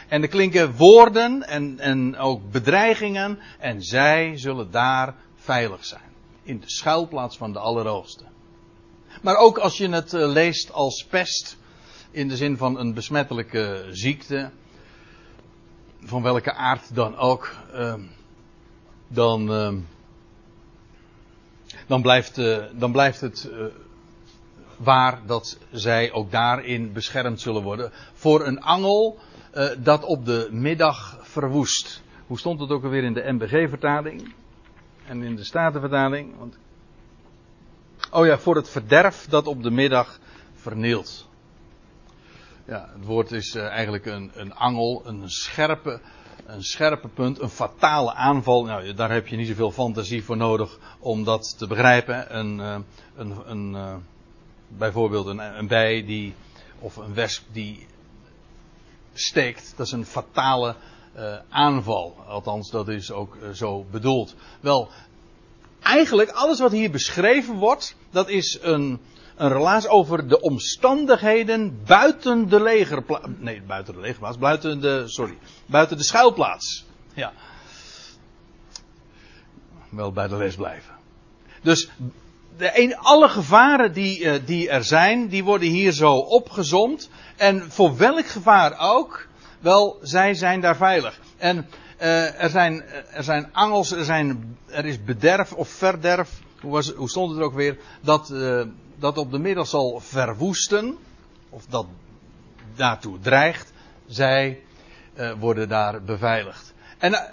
A: En er klinken woorden en, en ook bedreigingen. En zij zullen daar veilig zijn. In de schuilplaats van de Allerhoogste. Maar ook als je het eh, leest als pest. In de zin van een besmettelijke ziekte. Van welke aard dan ook. Uh, dan, uh, dan, blijft, uh, dan blijft het waar dat zij ook daarin beschermd zullen worden. Voor een angel uh, dat op de middag verwoest. Hoe stond het ook alweer in de MBG-vertaling? En in de Statenvertaling? Want... Oh ja, voor het verderf dat op de middag vernielt. Ja, het woord is uh, eigenlijk een, een angel, een scherpe, een scherpe punt, een fatale aanval. Nou, daar heb je niet zoveel fantasie voor nodig om dat te begrijpen. Een, uh, een, een bijvoorbeeld een, een bij die, of een wesp die steekt, dat is een fatale uh, aanval. Althans, dat is ook uh, zo bedoeld. Wel, eigenlijk alles wat hier beschreven wordt, dat is een, een relaas over de omstandigheden buiten de legerplaats. Nee, buiten de legerplaats, buiten de, sorry, buiten de schuilplaats. Ja. Wel bij de les blijven. Dus de alle gevaren die, uh, die er zijn, die worden hier zo opgezomd. En voor welk gevaar ook, wel, zij zijn daar veilig. En uh, er, zijn, er zijn angels, er, zijn, er is bederf of verderf. Hoe, was, hoe stond het ook weer? Dat, dat op de middel zal verwoesten. Of dat daartoe dreigt. Zij worden daar beveiligd. En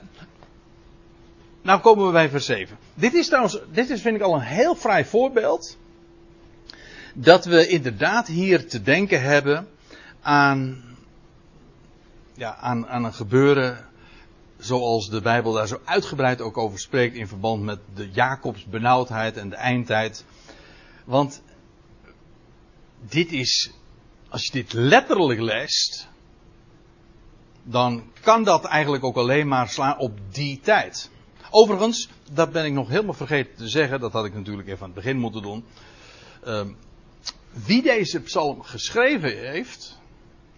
A: nou komen we bij vers 7. Dit is trouwens, dit is vind ik al een heel vrij voorbeeld. Dat we inderdaad hier te denken hebben aan, ja, aan, aan een gebeuren zoals de Bijbel daar zo uitgebreid ook over spreekt in verband met de Jacobs benauwdheid en de eindtijd. Want dit is, als je dit letterlijk leest, dan kan dat eigenlijk ook alleen maar slaan op die tijd. Overigens, dat ben ik nog helemaal vergeten te zeggen, dat had ik natuurlijk even aan het begin moeten doen. Uh, wie deze psalm geschreven heeft,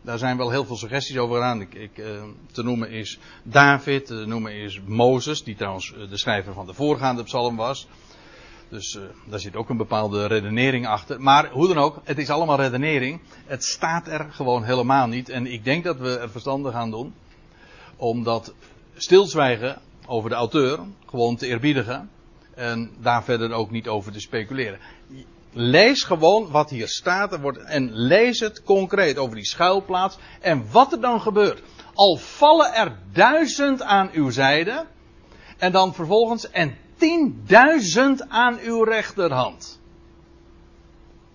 A: daar zijn wel heel veel suggesties over gedaan. Ik, uh, te noemen is David, te noemen is Mozes, die trouwens eh, de schrijver van de voorgaande psalm was. Dus uh, daar zit ook een bepaalde redenering achter. Maar hoe dan ook, het is allemaal redenering. Het staat er gewoon helemaal niet. En ik denk dat we er verstandig aan doen. Omdat stilzwijgen over de auteur gewoon te eerbiedigen. En daar verder ook niet over te speculeren. Lees gewoon wat hier staat en, lees het concreet over die schuilplaats. En wat er dan gebeurt. Al vallen er duizend aan uw zijde. En dan vervolgens en tienduizend aan uw rechterhand.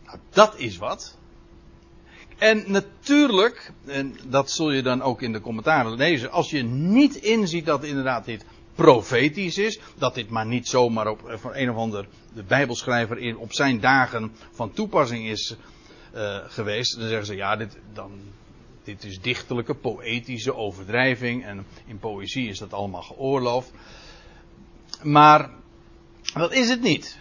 A: Nou, dat is wat. En natuurlijk, en dat zul je dan ook in de commentaren lezen, als je niet inziet dat inderdaad dit profetisch is. Dat dit maar niet zomaar op eh, voor een of ander de Bijbelschrijver in, op zijn dagen van toepassing is uh, geweest. Dan zeggen ze ja, dit, dan, dit is dichterlijke, poëtische overdrijving. En in poëzie is dat allemaal geoorloofd. Maar dat is het niet.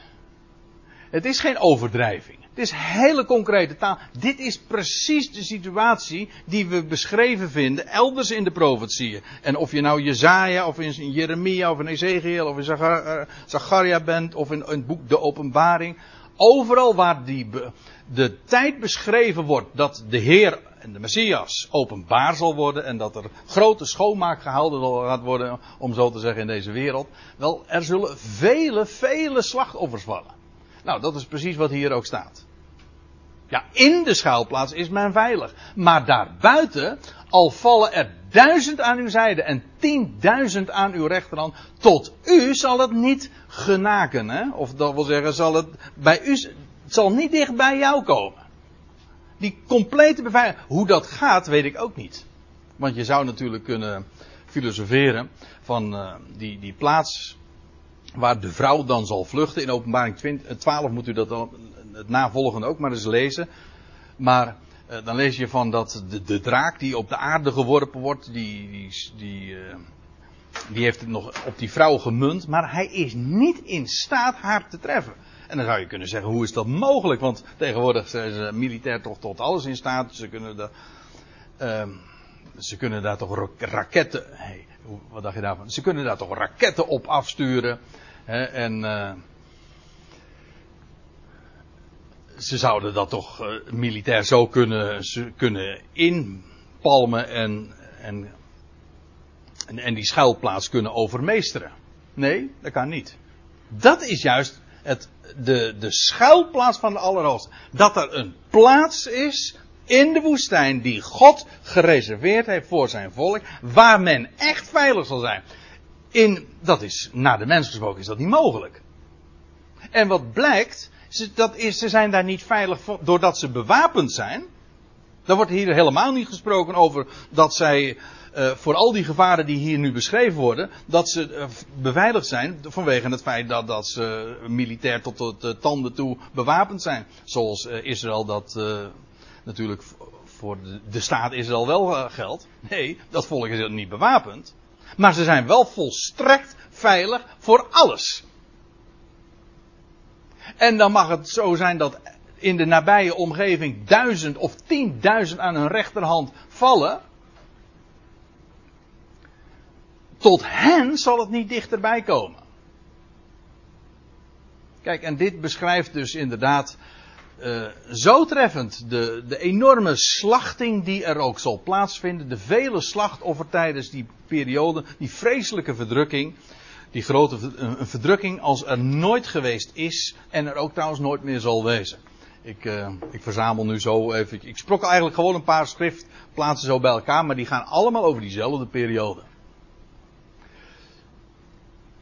A: Het is geen overdrijving. Het is hele concrete taal. Dit is precies de situatie die we beschreven vinden elders in de profetieën. En of je nou Jezaja of in Jeremia of in Ezekiel of in eh, Zacharia bent of in, het boek De Openbaring. Overal waar die de tijd beschreven wordt dat de Heer en de Messias openbaar zal worden en dat er grote schoonmaak gehouden gaat worden, om zo te zeggen, in deze wereld. Wel, er zullen vele, vele slachtoffers vallen. Nou, dat is precies wat hier ook staat. Ja, in de schuilplaats is men veilig. Maar daarbuiten, al vallen er duizend aan uw zijde en tienduizend aan uw rechterhand, tot u zal het niet genaken. Hè? Of dat wil zeggen, zal het bij u, het zal niet dicht bij jou komen. Die complete beveiliging. Hoe dat gaat, weet ik ook niet. Want je zou natuurlijk kunnen filosoferen van uh, die, die plaats waar de vrouw dan zal vluchten. In openbaring 20, 12 moet u dat dan, het navolgende ook maar eens lezen. Maar uh, dan lees je van dat de, de, draak die op de aarde geworpen wordt, die, die, die, uh, die heeft het nog op die vrouw gemunt. Maar hij is niet in staat haar te treffen. En dan zou je kunnen zeggen, hoe is dat mogelijk? Want tegenwoordig zijn ze militair toch tot alles in staat. Ze kunnen, de, uh, ze kunnen daar toch raketten. Hey, wat dacht je daarvan? Ze kunnen daar toch raketten op afsturen. En uh, ze zouden dat toch uh, militair zo kunnen, kunnen inpalmen en, en, en, en die schuilplaats kunnen overmeesteren. Nee, dat kan niet. Dat is juist het, de, de schuilplaats van de Allerhoogste. Dat er een plaats is in de woestijn die God gereserveerd heeft voor zijn volk, waar men echt veilig zal zijn. In, dat is, naar de mens gesproken is dat niet mogelijk. En wat blijkt, dat is, ze zijn daar niet veilig doordat ze bewapend zijn. Dan wordt hier helemaal niet gesproken over dat zij uh, voor al die gevaren die hier nu beschreven worden, dat ze uh, beveiligd zijn vanwege het feit dat, dat ze militair tot de tanden toe bewapend zijn. Zoals uh, Israël dat natuurlijk voor de, de, staat Israël wel geldt. Nee, dat volk is niet bewapend. Maar ze zijn wel volstrekt veilig voor alles. En dan mag het zo zijn dat in de nabije omgeving duizend of tienduizend aan hun rechterhand vallen. Tot hen zal het niet dichterbij komen. Kijk, en dit beschrijft dus inderdaad uh, zo treffend de, de enorme slachting die er ook zal plaatsvinden. De vele slachtoffer tijdens die periode, die vreselijke verdrukking. Die grote een verdrukking als er nooit geweest is en er ook trouwens nooit meer zal wezen. Ik, uh, ik verzamel nu zo even. Ik sprok eigenlijk gewoon een paar schriftplaatsen zo bij elkaar, maar die gaan allemaal over diezelfde periode.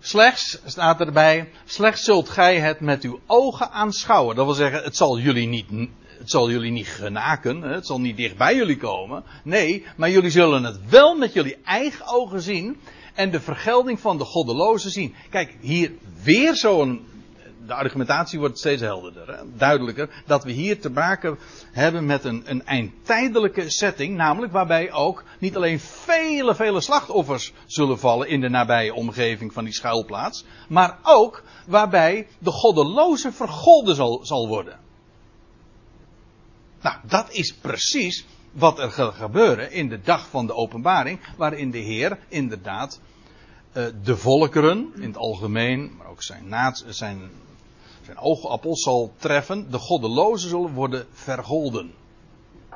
A: Slechts, staat erbij, slechts zult gij het met uw ogen aanschouwen. Dat wil zeggen, het zal jullie niet, het zal jullie niet genaken, het zal niet dicht bij jullie komen. Nee, maar jullie zullen het wel met jullie eigen ogen zien en de vergelding van de goddelozen zien. Kijk, hier weer zo'n de argumentatie wordt steeds helderder, hè? duidelijker. Dat we hier te maken hebben met een, een eindtijdelijke setting. Namelijk waarbij ook niet alleen vele, vele slachtoffers zullen vallen in de nabije omgeving van die schuilplaats. Maar ook waarbij de goddeloze vergolden zal, zal worden. Nou, dat is precies wat er gaat gebeuren in de dag van de openbaring. Waarin de Heer inderdaad uh, de volkeren in het algemeen, maar ook zijn, naad, zijn zijn oogappel zal treffen, de goddelozen zullen worden vergolden.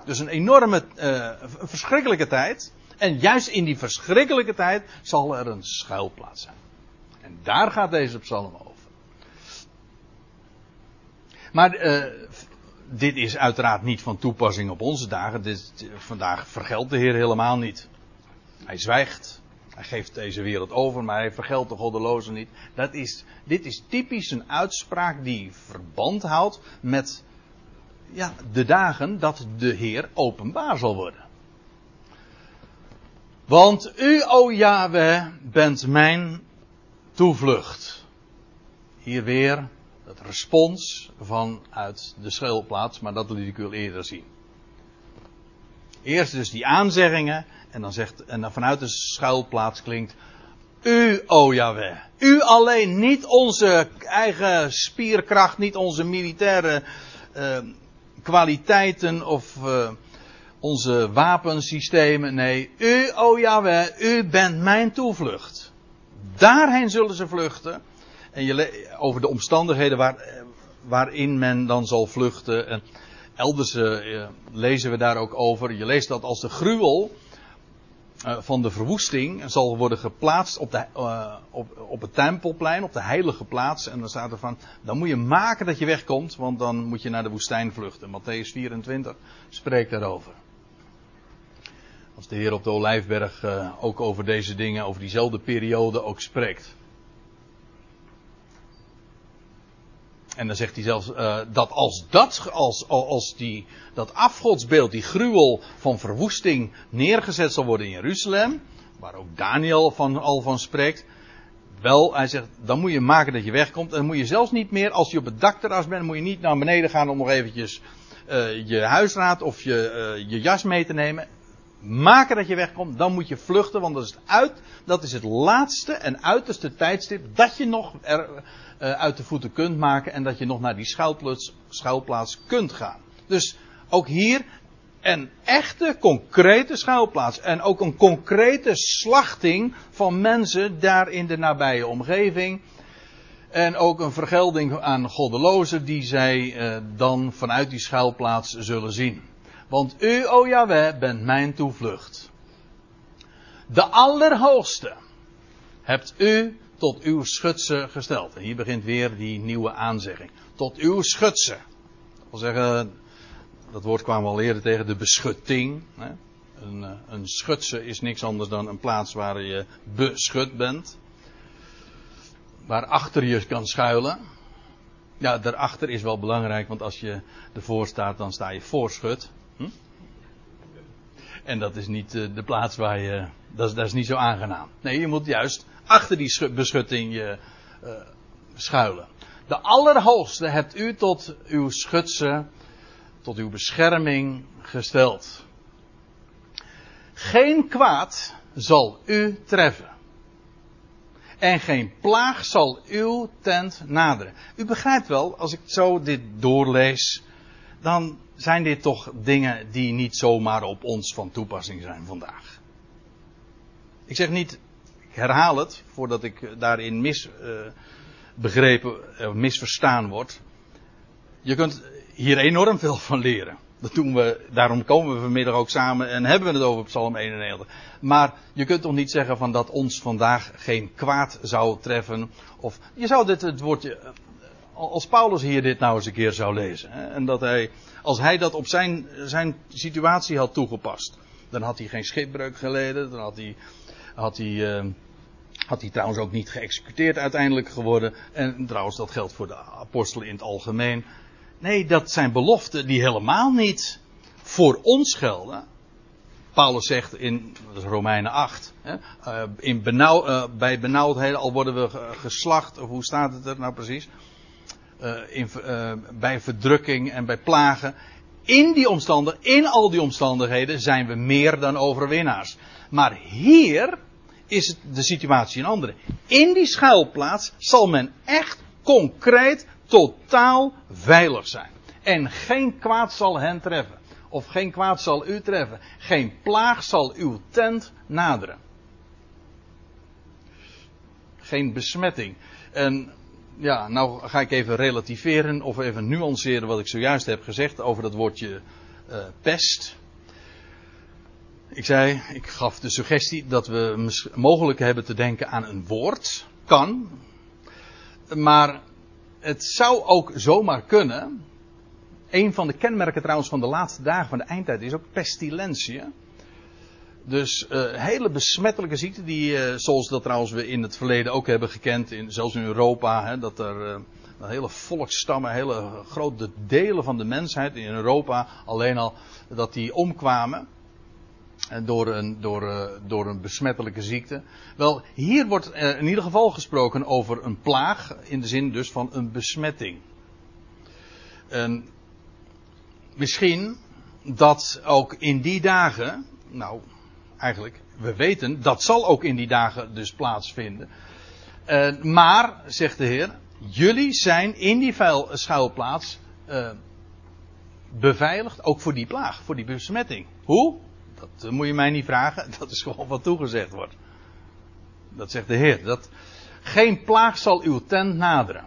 A: Dus een enorme, uh, verschrikkelijke tijd. En juist in die verschrikkelijke tijd zal er een schuilplaats zijn. En daar gaat deze psalm over. Maar uh, dit is uiteraard niet van toepassing op onze dagen. Vandaag vergeldt de Heer helemaal niet. Hij zwijgt. Hij geeft deze wereld over, maar hij vergeldt de goddelozen niet. Dat is, dit is typisch een uitspraak die verband houdt met ja, de dagen dat de Heer openbaar zal worden. Want u, o Yahweh, bent mijn toevlucht. Hier weer het respons vanuit de schuilplaats, maar dat liet ik u al eerder zien. Eerst dus die aanzeggingen en dan zegt, en dan vanuit de schuilplaats klinkt, u, o Yahweh. U alleen, niet onze eigen spierkracht, niet onze militaire uh, kwaliteiten of uh, onze wapensystemen. Nee, u, o Yahweh, u bent mijn toevlucht. Daarheen zullen ze vluchten. En je over de omstandigheden waar, waarin men dan zal vluchten. En elders lezen we daar ook over. Je leest dat als de gruwel eh, van de verwoesting zal worden geplaatst op, de, uh, op, op het tempelplein, op de heilige plaats. En dan staat er van, dan moet je maken dat je wegkomt, want dan moet je naar de woestijn vluchten. Matthäus 24 spreekt daarover. Als de Heer op de Olijfberg uh, ook over deze dingen, over diezelfde periode ook spreekt. En dan zegt hij zelfs uh, dat als dat, als, als die, dat afgodsbeeld, die gruwel van verwoesting neergezet zal worden in Jeruzalem, waar ook Daniel van, al van spreekt, wel, hij zegt, dan moet je maken dat je wegkomt. En dan moet je zelfs niet meer, als je op het dakterras bent, moet je niet naar beneden gaan om nog eventjes uh, je huisraad of je, uh, je jas mee te nemen. Maken dat je wegkomt, dan moet je vluchten, want dat is het, uit, dat is het laatste en uiterste tijdstip dat je nog er, uit de voeten kunt maken en dat je nog naar die schuilplaats, schuilplaats kunt gaan. Dus ook hier een echte concrete schuilplaats en ook een concrete slachting van mensen daar in de nabije omgeving. En ook een vergelding aan goddelozen die zij uh, dan vanuit die schuilplaats zullen zien. Want u, o Jahweh, bent mijn toevlucht. De Allerhoogste hebt u tot uw schutse gesteld. En hier begint weer die nieuwe aanzegging. Tot uw schutse. Dat wil zeggen, dat woord kwam al eerder tegen de beschutting. Een, eh, een schutse is niks anders dan een plaats waar je beschut bent. Waar achter je kan schuilen. Ja, daarachter is wel belangrijk, want als je ervoor staat, dan sta je voorschut. Hm? En dat is niet eh, de plaats waar je. Dat is, niet zo aangenaam. Nee, je moet juist achter die beschutting je uh, schuilen. De Allerhoogste hebt u tot uw schutse, tot uw bescherming gesteld. Geen kwaad zal u treffen. En geen plaag zal uw tent naderen. U begrijpt wel, als ik zo dit doorlees, dan zijn dit toch dingen die niet zomaar op ons van toepassing zijn vandaag. Ik zeg niet, ik herhaal het, voordat ik daarin mis, uh, begrepen, misverstaan wordt. Je kunt hier enorm veel van leren. Dat doen we, daarom komen we vanmiddag ook samen en hebben we het over Psalm 91. Maar je kunt toch niet zeggen van dat ons vandaag geen kwaad zou treffen. Of je zou dit het woordje. Als Paulus hier dit nou eens een keer zou lezen. Hè, en dat hij, als hij dat op zijn, zijn situatie had toegepast. Dan had hij geen schipbreuk geleden. Dan had hij, had hij, uh, had hij trouwens ook niet geëxecuteerd uiteindelijk geworden. En trouwens, dat geldt voor de apostelen in het algemeen. Nee, dat zijn beloften die helemaal niet voor ons gelden. Paulus zegt in Romeinen 8, hè, eh, in uh, bij benauwdheden, al worden we geslacht, of hoe staat het er nou precies? Uh, in, bij verdrukking en bij plagen. In die omstandigheden, in al die omstandigheden zijn we meer dan overwinnaars. Maar hier is de situatie een andere. In die schuilplaats zal men echt concreet totaal veilig zijn. En geen kwaad zal hen treffen. Of geen kwaad zal u treffen. Geen plaag zal uw tent naderen. Geen besmetting. En ja, nou ga ik even relativeren of even nuanceren wat ik zojuist heb gezegd over dat woordje uh, pest. Ik zei, ik gaf de suggestie dat we mogelijk hebben te denken aan een woord. Kan. Maar het zou ook zomaar kunnen. Een van de kenmerken trouwens van de laatste dagen van de eindtijd is ook pestilentie. Dus uh, hele besmettelijke ziekten, die, uh, zoals dat trouwens we in het verleden ook hebben gekend, in, zelfs in Europa, hè, dat er uh, hele volksstammen, hele grote delen van de mensheid in Europa alleen al, dat die omkwamen door een, door, door een besmettelijke ziekte. Wel, hier wordt in ieder geval gesproken over een plaag, in de zin dus van een besmetting. En misschien dat ook in die dagen, nou, eigenlijk, we weten, dat zal ook in die dagen dus plaatsvinden. Uh, maar, zegt de Heer, jullie zijn in die vuil, schuilplaats uh, beveiligd, ook voor die plaag, voor die besmetting. Hoe? Dat moet je mij niet vragen, (laughs) dat is gewoon wat toegezegd wordt. Dat zegt de Heer. Dat geen plaag zal uw tent naderen.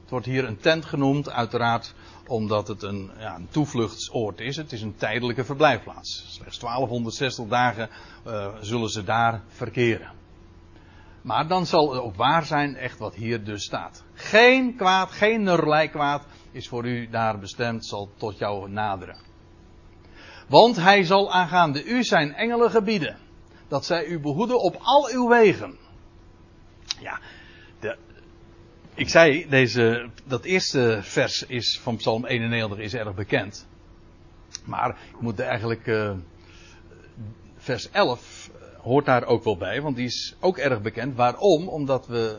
A: Het wordt hier een tent genoemd, uiteraard omdat het een, ja, een toevluchtsoord is. Het is een tijdelijke verblijfplaats. Slechts 1260 dagen uh, zullen ze daar verkeren. Maar dan zal het ook waar zijn, echt wat hier dus staat. Geen kwaad, geen nurlei kwaad is voor u daar bestemd, zal tot jou naderen. Want hij zal aangaande u zijn engelen gebieden. Dat zij u behoeden op al uw wegen. Ja, de, ik zei, deze, dat eerste vers is van Psalm 91 is erg bekend. Maar ik moet eigenlijk, uh, vers 11 hoort daar ook wel bij, want die is ook erg bekend. Waarom? Omdat we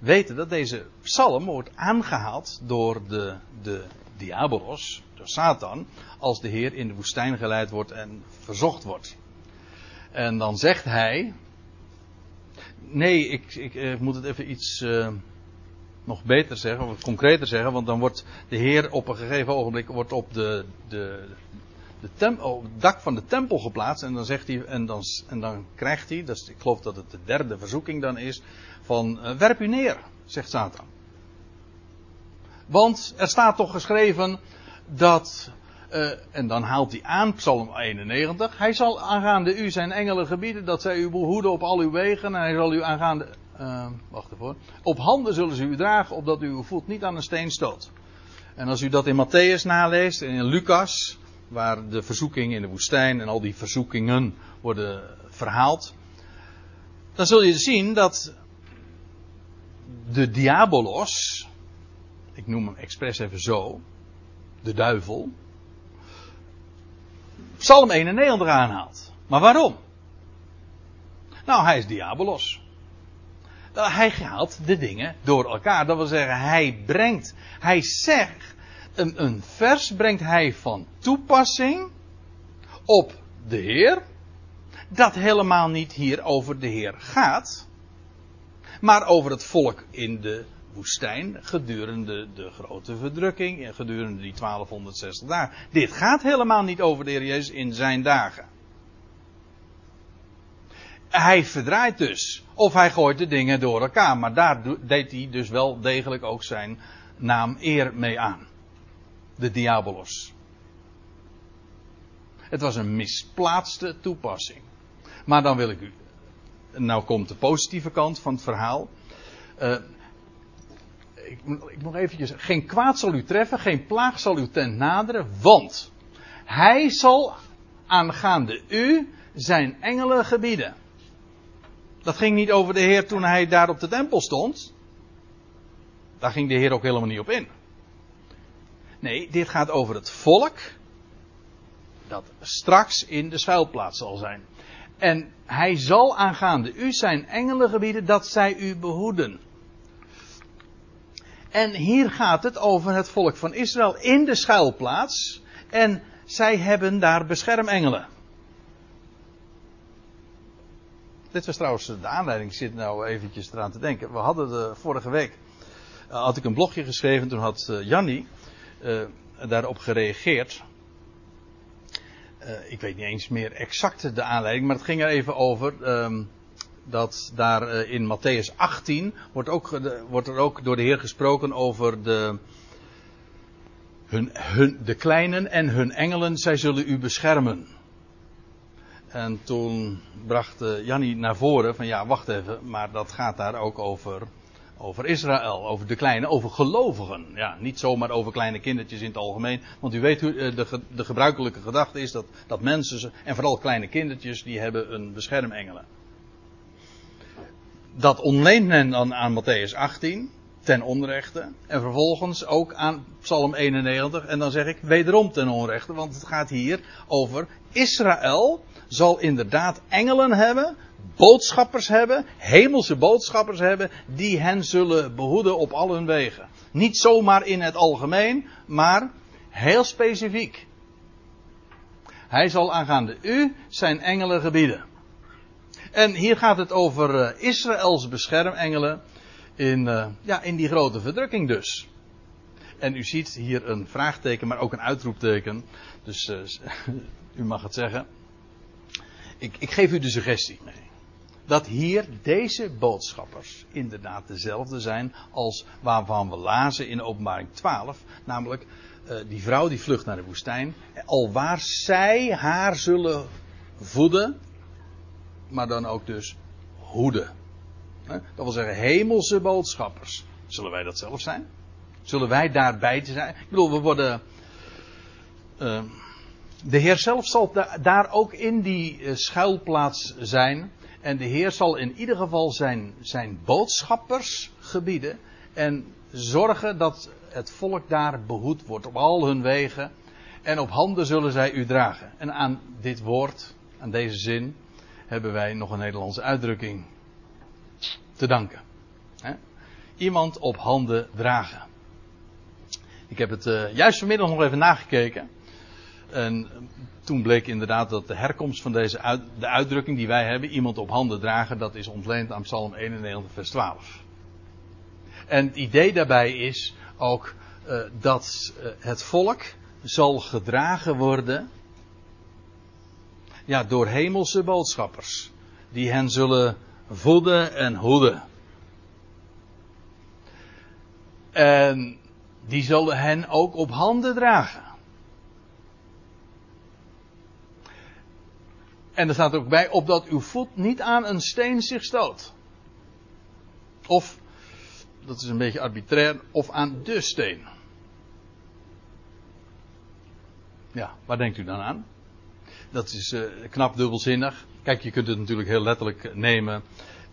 A: weten dat deze psalm wordt aangehaald door de, de diabolos, door Satan, als de Heer in de woestijn geleid wordt en verzocht wordt. En dan zegt hij. Nee, ik, ik, ik moet het even iets nog beter zeggen, of concreter zeggen, want dan wordt de Heer op een gegeven ogenblik wordt op, de, de, de tem, op het dak van de tempel geplaatst en dan zegt hij, en dan, en dan krijgt hij, dus ik geloof dat het de derde verzoeking dan is, van uh, werp u neer, zegt Satan. Want er staat toch geschreven dat uh, en dan haalt hij aan, Psalm 91. Hij zal aangaande u zijn engelen gebieden dat zij u behoeden op al uw wegen. En hij zal u aangaande. Uh, wacht even Op handen zullen ze u dragen, opdat u uw voet niet aan een steen stoot. En als u dat in Matthäus naleest en in Lucas, waar de verzoeking in de woestijn en al die verzoekingen worden verhaald. Dan zul je zien dat de diabolos, ik noem hem expres even zo, de duivel, Psalm 91 aanhaalt. Maar waarom? Nou, hij is diabolos. Nou, hij haalt de dingen door elkaar. Dat wil zeggen, hij brengt, hij zegt, een, een vers brengt hij van toepassing op de Heer, dat helemaal niet hier over de Heer gaat, maar over het volk in de woestijn gedurende de grote verdrukking en gedurende die 1260 dagen. Dit gaat helemaal niet over de Heer Jezus in zijn dagen. Hij verdraait dus. Of hij gooit de dingen door elkaar. Maar daar deed hij dus wel degelijk ook zijn naam eer mee aan. De diabolos. Het was een misplaatste toepassing. Maar dan wil ik u. Nou komt de positieve kant van het verhaal. Uh, ik, ik nog eventjes. Geen kwaad zal u treffen, geen plaag zal u tent naderen, want hij zal aangaande u zijn engelen gebieden. Dat ging niet over de Heer toen hij daar op de tempel stond. Daar ging de Heer ook helemaal niet op in. Nee, dit gaat over het volk dat straks in de schuilplaats zal zijn. En hij zal aangaande u zijn engelen gebieden dat zij u behoeden. En hier gaat het over het volk van Israël in de schuilplaats. En zij hebben daar beschermengelen. Dit was trouwens de aanleiding, ik zit nou eventjes eraan te denken. We hadden de vorige week, uh, had ik een blogje geschreven, toen had uh, Jannie uh, daarop gereageerd. ik weet niet eens meer exact de aanleiding, maar het ging er even over. Um, dat daar in Matthäus 18 wordt, ook, wordt er ook door de Heer gesproken over de, hun, hun, de kleinen en hun engelen, zij zullen u beschermen. En toen bracht uh, Jannie naar voren van ja, wacht even, maar dat gaat daar ook over, over Israël, over de kleine, over gelovigen. Ja, niet zomaar over kleine kindertjes in het algemeen. Want u weet uh, de, de gebruikelijke gedachte is dat, dat mensen, en vooral kleine kindertjes, die hebben een beschermengelen. Dat ontleent men dan aan Matthäus 18 ten onrechte. En vervolgens ook aan Psalm 91. En dan zeg ik wederom ten onrechte, want het gaat hier over Israël zal inderdaad engelen hebben, boodschappers hebben, hemelse boodschappers hebben, die hen zullen behoeden op al hun wegen. Niet zomaar in het algemeen, maar heel specifiek. Hij zal aangaande u zijn engelen gebieden. En hier gaat het over uh, Israëls beschermengelen in, uh, ja, in die grote verdrukking dus. En u ziet hier een vraagteken, maar ook een uitroepteken. Dus uh, (laughs) u mag het zeggen. Ik, ik geef u de suggestie mee. Dat hier deze boodschappers inderdaad dezelfde zijn als waarvan we lazen in openbaring 12. Namelijk uh, die vrouw die vlucht naar de woestijn. Alwaar zij haar zullen voeden. Maar dan ook dus hoeden. Dat wil zeggen hemelse boodschappers. Zullen wij dat zelf zijn? Zullen wij daarbij te zijn? Ik bedoel, we worden. Uh, de Heer zelf zal daar ook in die eh, schuilplaats zijn. En de Heer zal in ieder geval zijn, zijn boodschappers gebieden. En zorgen dat het volk daar behoed wordt op al hun wegen. En op handen zullen zij u dragen. En aan dit woord, aan deze zin, hebben wij nog een Nederlandse uitdrukking te danken. Iemand op handen dragen. Ik heb het uh, juist vanmiddag nog even nagekeken. En toen bleek inderdaad dat de herkomst van deze de uitdrukking die wij hebben, iemand op handen dragen, dat is ontleend aan Psalm 91, vers 12. En het idee daarbij is ook uh, dat uh, het volk zal gedragen worden ja, door hemelse boodschappers. Die hen zullen voeden en hoeden. En die zullen hen ook op handen dragen. En er staat ook bij, opdat uw voet niet aan een steen zich stoot. Of, dat is een beetje arbitrair, of aan de steen. Ja, waar denkt u dan aan? Dat is uh, knap dubbelzinnig. Kijk, je kunt het natuurlijk heel letterlijk nemen.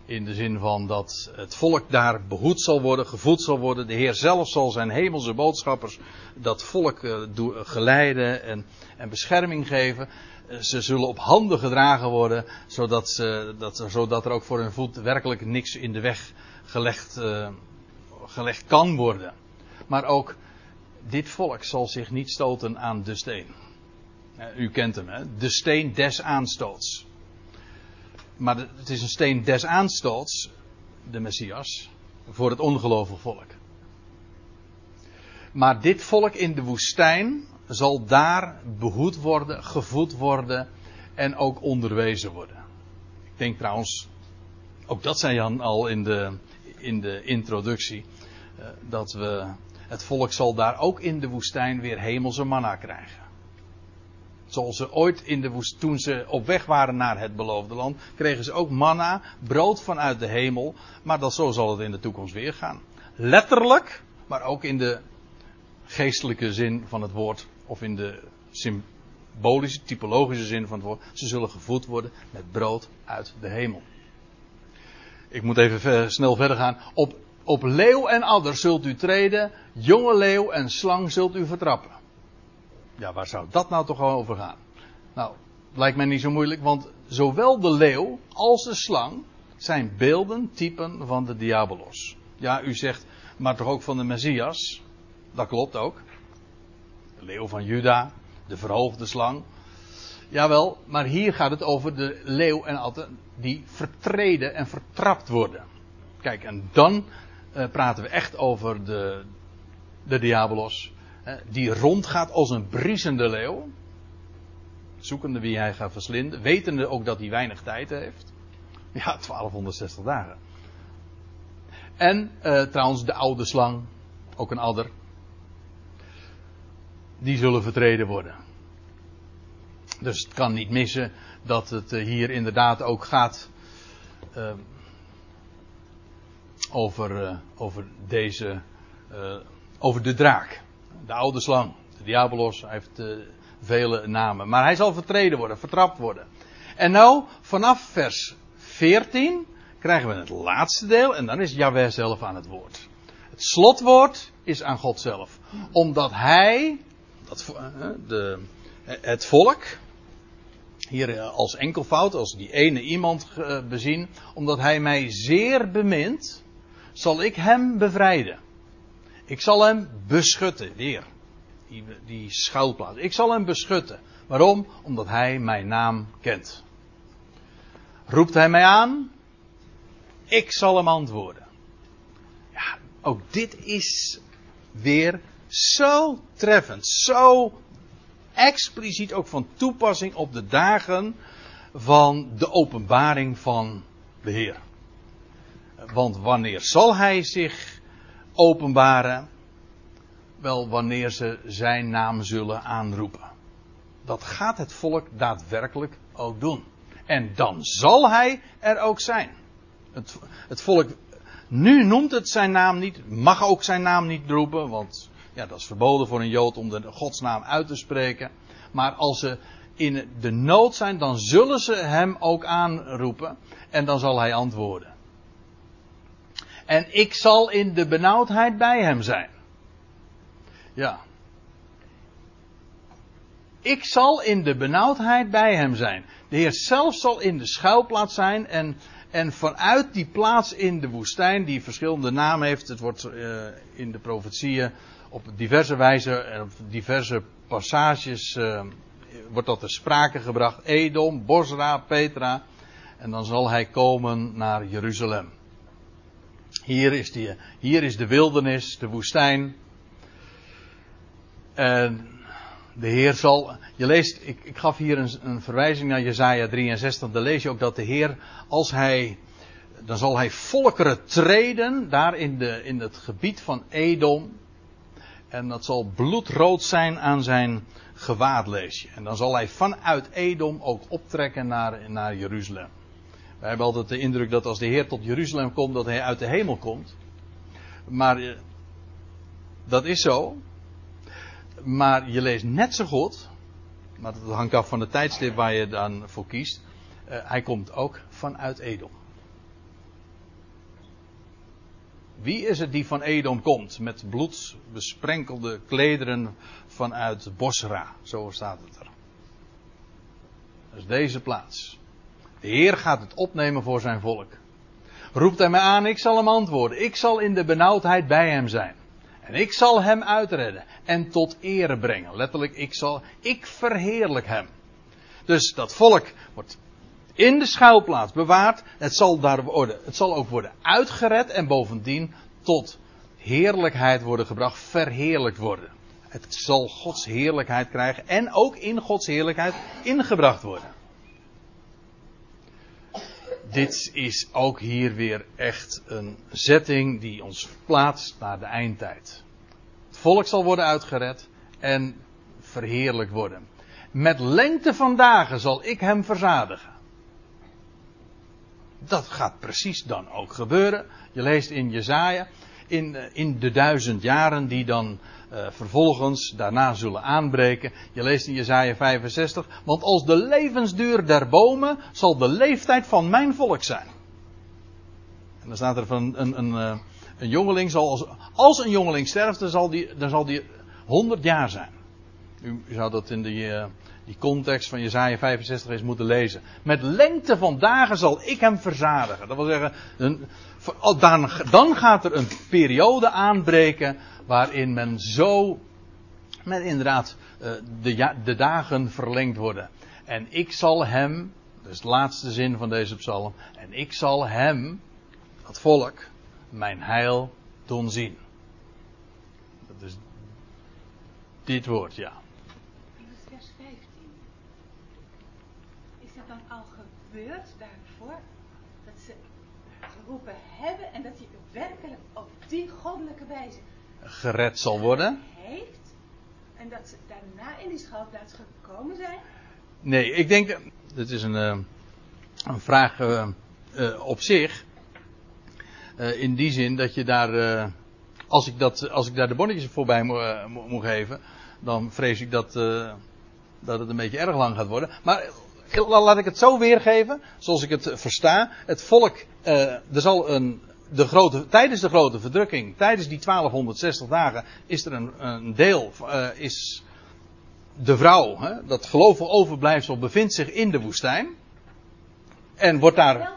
A: In de zin van dat het volk daar behoed zal worden, gevoed zal worden. De Heer zelf zal zijn hemelse boodschappers dat volk uh, geleiden en, en bescherming geven ze zullen op handen gedragen worden, zodat, ze, dat, zodat er ook voor hun voet werkelijk niks in de weg gelegd, uh, gelegd kan worden. Maar ook dit volk zal zich niet stoten aan de steen. U kent hem, hè? de steen des aanstoots. Maar het is een steen des aanstoots, de Messias, voor het ongelovige volk. Maar dit volk in de woestijn, zal daar behoed worden, gevoed worden en ook onderwezen worden. Ik denk trouwens, ook dat zei Jan al in de, in de introductie, eh, dat we, het volk zal daar ook in de woestijn weer hemelse manna krijgen. Zoals ze ooit in de woest, toen ze op weg waren naar het beloofde land, kregen ze ook manna, brood vanuit de hemel. Maar dat, zo zal het in de toekomst weer gaan. Letterlijk, maar ook in de geestelijke zin van het woord, of in de symbolische, typologische zin van het woord. Ze zullen gevoed worden met brood uit de hemel. Ik moet even snel verder gaan. Op, op leeuw en adder zult u treden, jonge leeuw en slang zult u vertrappen. Ja, waar zou dat nou toch over gaan? Nou, lijkt mij niet zo moeilijk, want zowel de leeuw als de slang zijn beelden, typen van de diabolos. Ja, u zegt, maar toch ook van de Messias? Dat klopt ook. Leeuw van Juda, de verhoogde slang. Jawel, maar hier gaat het over de leeuw en altijd die vertreden en vertrapt worden. Kijk, en dan uh, praten we echt over de, de diabolos die rondgaat als een briesende leeuw. Zoekende wie hij gaat verslinden. Wetende ook dat hij weinig tijd heeft. Ja, 1260 dagen. En uh, trouwens de oude slang. Ook een adder. Die zullen vertreden worden. Dus het kan niet missen dat het uh, hier inderdaad ook gaat. Uh, over, over deze. over de draak de oude slang, de diabolos, hij heeft vele namen. Maar hij zal vertreden worden, vertrapt worden. En nou, vanaf vers 14 krijgen we het laatste deel en dan is Jahweh zelf aan het woord. Het slotwoord is aan God zelf. Omdat hij, dat, uh, de, het volk, hier als enkelvoud, als die ene iemand bezien, omdat hij mij zeer bemint, zal ik hem bevrijden. Ik zal hem beschutten, weer. Die, die schuilplaats. Ik zal hem beschutten. Waarom? Omdat hij mijn naam kent. Roept hij mij aan? Ik zal hem antwoorden. Ja, ook dit is weer zo treffend, zo expliciet ook van toepassing op de dagen van de openbaring van de Heer. Want wanneer zal hij zich openbaren. Wel wanneer ze zijn naam zullen aanroepen. Dat gaat het volk daadwerkelijk ook doen. En dan zal hij er ook zijn. Het, het volk nu noemt het zijn naam niet, mag ook zijn naam niet roepen, want ja, dat is verboden voor een Jood om de godsnaam uit te spreken. Maar als ze in de nood zijn, dan zullen ze hem ook aanroepen en dan zal hij antwoorden. En ik zal in de benauwdheid bij hem zijn. Ja. Ik zal in de benauwdheid bij hem zijn. De Heer zelf zal in de schuilplaats zijn en, en vanuit die plaats in de woestijn, die verschillende namen heeft, het wordt uh, in de profetieën op diverse wijze en op diverse passages uh, wordt dat ter sprake gebracht. Edom, Bosra, Petra. En dan zal hij komen naar Jeruzalem. Hier is, die, hier is de wildernis, de woestijn. En de Heer zal. Je leest, ik, ik gaf hier een, een verwijzing naar Jezaja 63. Daar lees je ook dat de Heer, als hij. Dan zal hij volkeren treden, daar in, de, in het gebied van Edom. En dat zal bloedrood zijn aan zijn gewaad, lees je. En dan zal hij vanuit Edom ook optrekken naar, naar Jeruzalem. Wij hebben altijd de indruk dat als de Heer tot Jeruzalem komt, dat hij uit de hemel komt. Maar eh, dat is zo. Maar je leest net zo goed, maar dat hangt af van de tijdstip waar je dan voor kiest. Uh, hij komt ook vanuit Edom. Wie is het die van Edom komt met bloed besprenkelde klederen vanuit Bosra? Zo staat het er. Dat is deze plaats. De Heer gaat het opnemen voor zijn volk. Roept hij mij aan, ik zal hem antwoorden. Ik zal in de benauwdheid bij hem zijn. En ik zal hem uitredden en tot ere brengen. Letterlijk, ik zal, ik verheerlijk hem. Dus dat volk wordt in de schuilplaats bewaard. Het zal, daar worden, het zal ook worden uitgered en bovendien tot heerlijkheid worden gebracht, verheerlijkt worden. Het zal Gods heerlijkheid krijgen en ook in Gods heerlijkheid ingebracht worden. dit is ook hier weer echt een zetting die ons plaatst naar de eindtijd. Het volk zal worden uitgered en verheerlijk worden. Met lengte van dagen zal ik hem verzadigen. Dat gaat precies dan ook gebeuren. Je leest in Jezaja, in, eh, in de duizend jaren die dan uh, vervolgens daarna zullen aanbreken. Je leest in Jezaja 65, want als de levensduur der bomen zal de leeftijd van mijn volk zijn. En dan staat er van een, een, een, een jongeling zal als, als een jongeling sterft, dan zal die, dan zal die 100 jaar zijn. U zou dat in uh, die context van Jezaja 65 eens moeten lezen. Met lengte van dagen zal ik hem verzadigen. Dat wil zeggen, een, dan, dan gaat er een periode aanbreken waarin men zo, men inderdaad, uh, de, de dagen verlengd worden. En ik zal hem, dat is de laatste zin van deze psalm, en ik zal hem, dat volk, mijn heil doen zien. Dat is dit woord, ja.
B: vers 15. Is dat dan al gebeurd daarvoor? Dat ze geroepen hebben en dat hij werkelijk op die goddelijke wijze
A: gered zal worden.
B: Heeft en dat ze daarna in die schuilplaats gekomen zijn?
A: Nee, ik denk, dit is een, uh, een vraag uh, uh, op zich. in die zin dat je daar, als, ik dat, als ik daar de bonnetjes voorbij moet mo geven, dan vrees ik dat, dat het een beetje erg lang gaat worden. Maar laat ik het zo weergeven, zoals ik het versta. Het volk, er zal een de grote, tijdens de grote verdrukking, tijdens die 1260 dagen, is er een, een deel, uh, is de vrouw, hè, dat gelovige overblijfsel, bevindt zich in de woestijn. En wordt daar.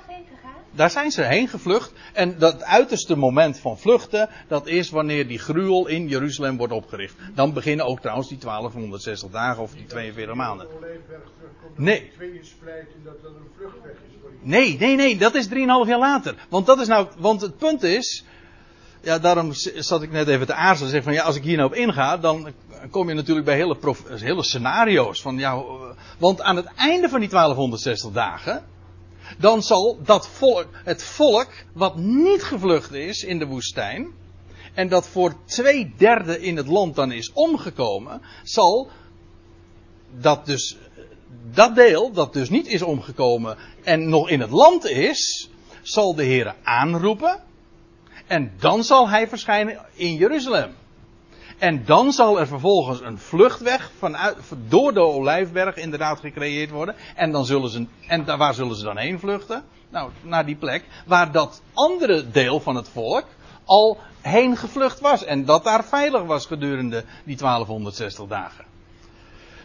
A: Daar zijn ze heen gevlucht. En dat uiterste moment van vluchten, dat is wanneer die gruwel in Jeruzalem wordt opgericht. Dan beginnen ook trouwens die 1260 dagen of die 42 maanden. Nee. Nee, nee, nee, dat is 3,5 jaar later. Want dat is nou, want het punt is, ja, daarom zat ik net even te aarzelen. Zeg van ja, als ik hier nou op inga, dan kom je natuurlijk bij hele, hele scenario's. Van, ja, want aan het einde van die 1260 dagen, dan zal dat volk, het volk wat niet gevlucht is in de woestijn, en dat voor twee derde in het land dan is omgekomen, zal dat dus, dat deel dat dus niet is omgekomen en nog in het land is, zal de Heer aanroepen. En dan zal hij verschijnen in Jeruzalem. En dan zal er vervolgens een vluchtweg vanuit, door de Olijfberg inderdaad gecreëerd worden. En, dan zullen ze, en waar zullen ze dan heen vluchten? Nou, naar die plek waar dat andere deel van het volk al heen gevlucht was. En dat daar veilig was gedurende die 1260 dagen.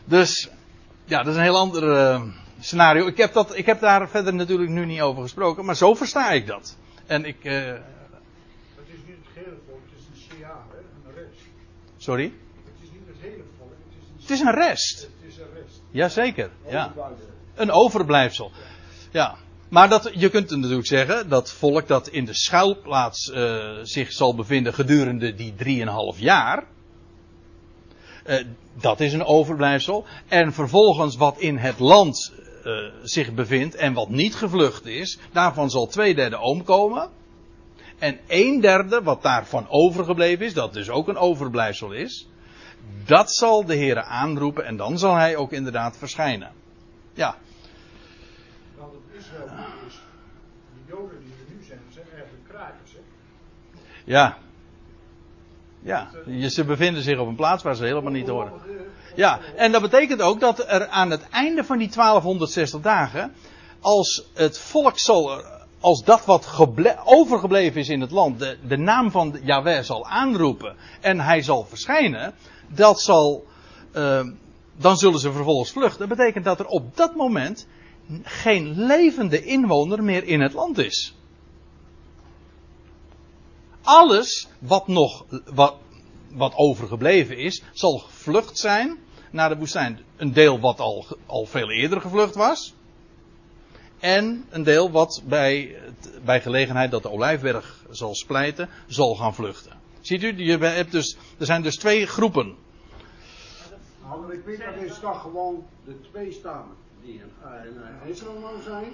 A: Dus, ja, dat is een heel ander uh, scenario. Ik heb, dat, ik heb daar verder natuurlijk nu niet over gesproken, maar zo versta ik dat. En ik. Uh,
C: het is niet het gehele volk, het is een CA, hè, een rest.
A: Sorry?
C: Het is niet het hele volk, het is een
A: Het is een rest.
C: Het is een rest.
A: Jazeker, ja. Een overblijfsel. Ja. Maar dat, je kunt natuurlijk zeggen, dat volk dat in de schuilplaats uh, zich zal bevinden gedurende die drieënhalf jaar. Uh, dat is een overblijfsel. En vervolgens wat in het land uh, zich bevindt en wat niet gevlucht is, daarvan zal twee derde omkomen. En een derde, wat daarvan overgebleven is, dat dus ook een overblijfsel is, dat zal de Heer aanroepen en dan zal hij ook inderdaad verschijnen. Ja.
C: Want het Israël is, de Joden die er nu zijn, zijn eigenlijk krakers, hè?
A: Ja. Ja, ze bevinden zich op een plaats waar ze helemaal niet horen. Ja, en dat betekent ook dat er aan het einde van die 1260 dagen, als het volk zal, als dat wat overgebleven is in het land, de, de naam van Yahweh zal aanroepen en hij zal verschijnen, dat zal, uh, dan zullen ze vervolgens vluchten. Dat betekent dat er op dat moment geen levende inwoner meer in het land is alles wat nog, wat, wat overgebleven is, zal gevlucht zijn naar de woestijn. Een deel wat al, al veel eerder gevlucht was. En een deel wat bij, bij gelegenheid dat de olijfberg zal splijten, zal gaan vluchten. Ziet u, je hebt dus, er zijn dus twee groepen.
D: Maar ik weet dat in stad gewoon de twee stammen die in, uh, in Israël zijn.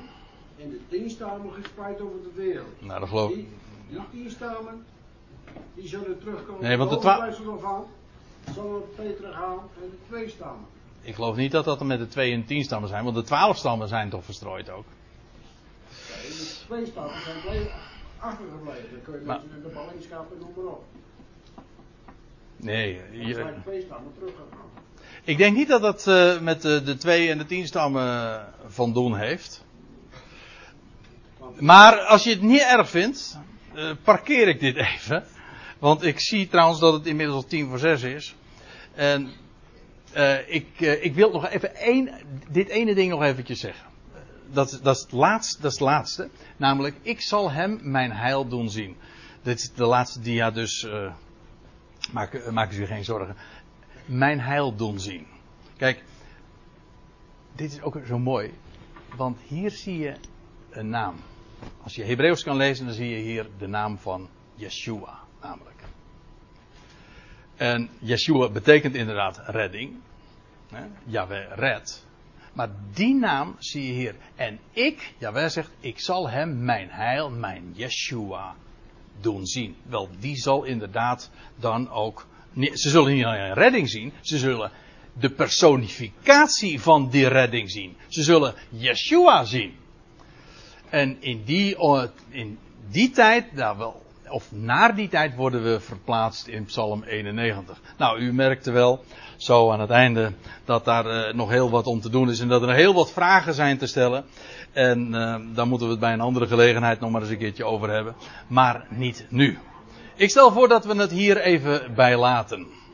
E: en de tien stammen gespreid over de wereld.
A: Nou, dat geloof ik.
E: Die, die tien stammen, die zullen terugkomen.
A: Nee, want de
E: de
A: twa-
E: overblijfsel ervan zullen Peter gaan en de twee stammen.
A: Ik geloof niet dat dat er met de 2 en 10 stammen zijn, want de 12 stammen zijn toch verstrooid ook.
E: De twee stammen zijn bleven achtergebleven. Dan kun je
A: Maar-
E: met de ballingschap en noem maar op.
A: Nee, je-
E: zijn twee stammen teruggegaan.
A: ik denk niet dat dat eh, met de, de 2 en de 10 stammen van doen heeft. Maar als je het niet erg vindt, eh, parkeer ik dit (laughs) even. Want ik zie trouwens dat het inmiddels 10 voor 6 is. En eh, ik, eh, ik wil nog even één, dit ene ding nog eventjes zeggen. Dat, dat, is het laatste, dat is laatste. Namelijk, ik zal hem mijn heil doen zien. Dit is de laatste dia, dus eh maak, eh, maak u geen zorgen. Mijn heil doen zien. Kijk, dit is ook zo mooi. Want hier zie je een naam. Als je Hebreeuws kan lezen, dan zie je hier de naam van Yeshua, namelijk. En Yeshua betekent inderdaad redding. Hè? Yahweh red. Maar die naam zie je hier. En ik, Yahweh zegt, ik zal hem mijn heil, mijn Yeshua doen zien. Wel, die zal inderdaad dan ook. Ze zullen niet alleen redding zien, ze zullen de personificatie van die redding zien. Ze zullen Yeshua zien. En in die, eh, in die tijd, nou wel, of naar die tijd worden we verplaatst in Psalm 91. Nou, u merkte wel, zo aan het einde, dat daar eh, nog heel wat om te doen is en dat er heel wat vragen zijn te stellen. En eh, daar moeten we het bij een andere gelegenheid nog maar eens een keertje over hebben. Maar niet nu. Ik stel voor dat we het hier even bij laten.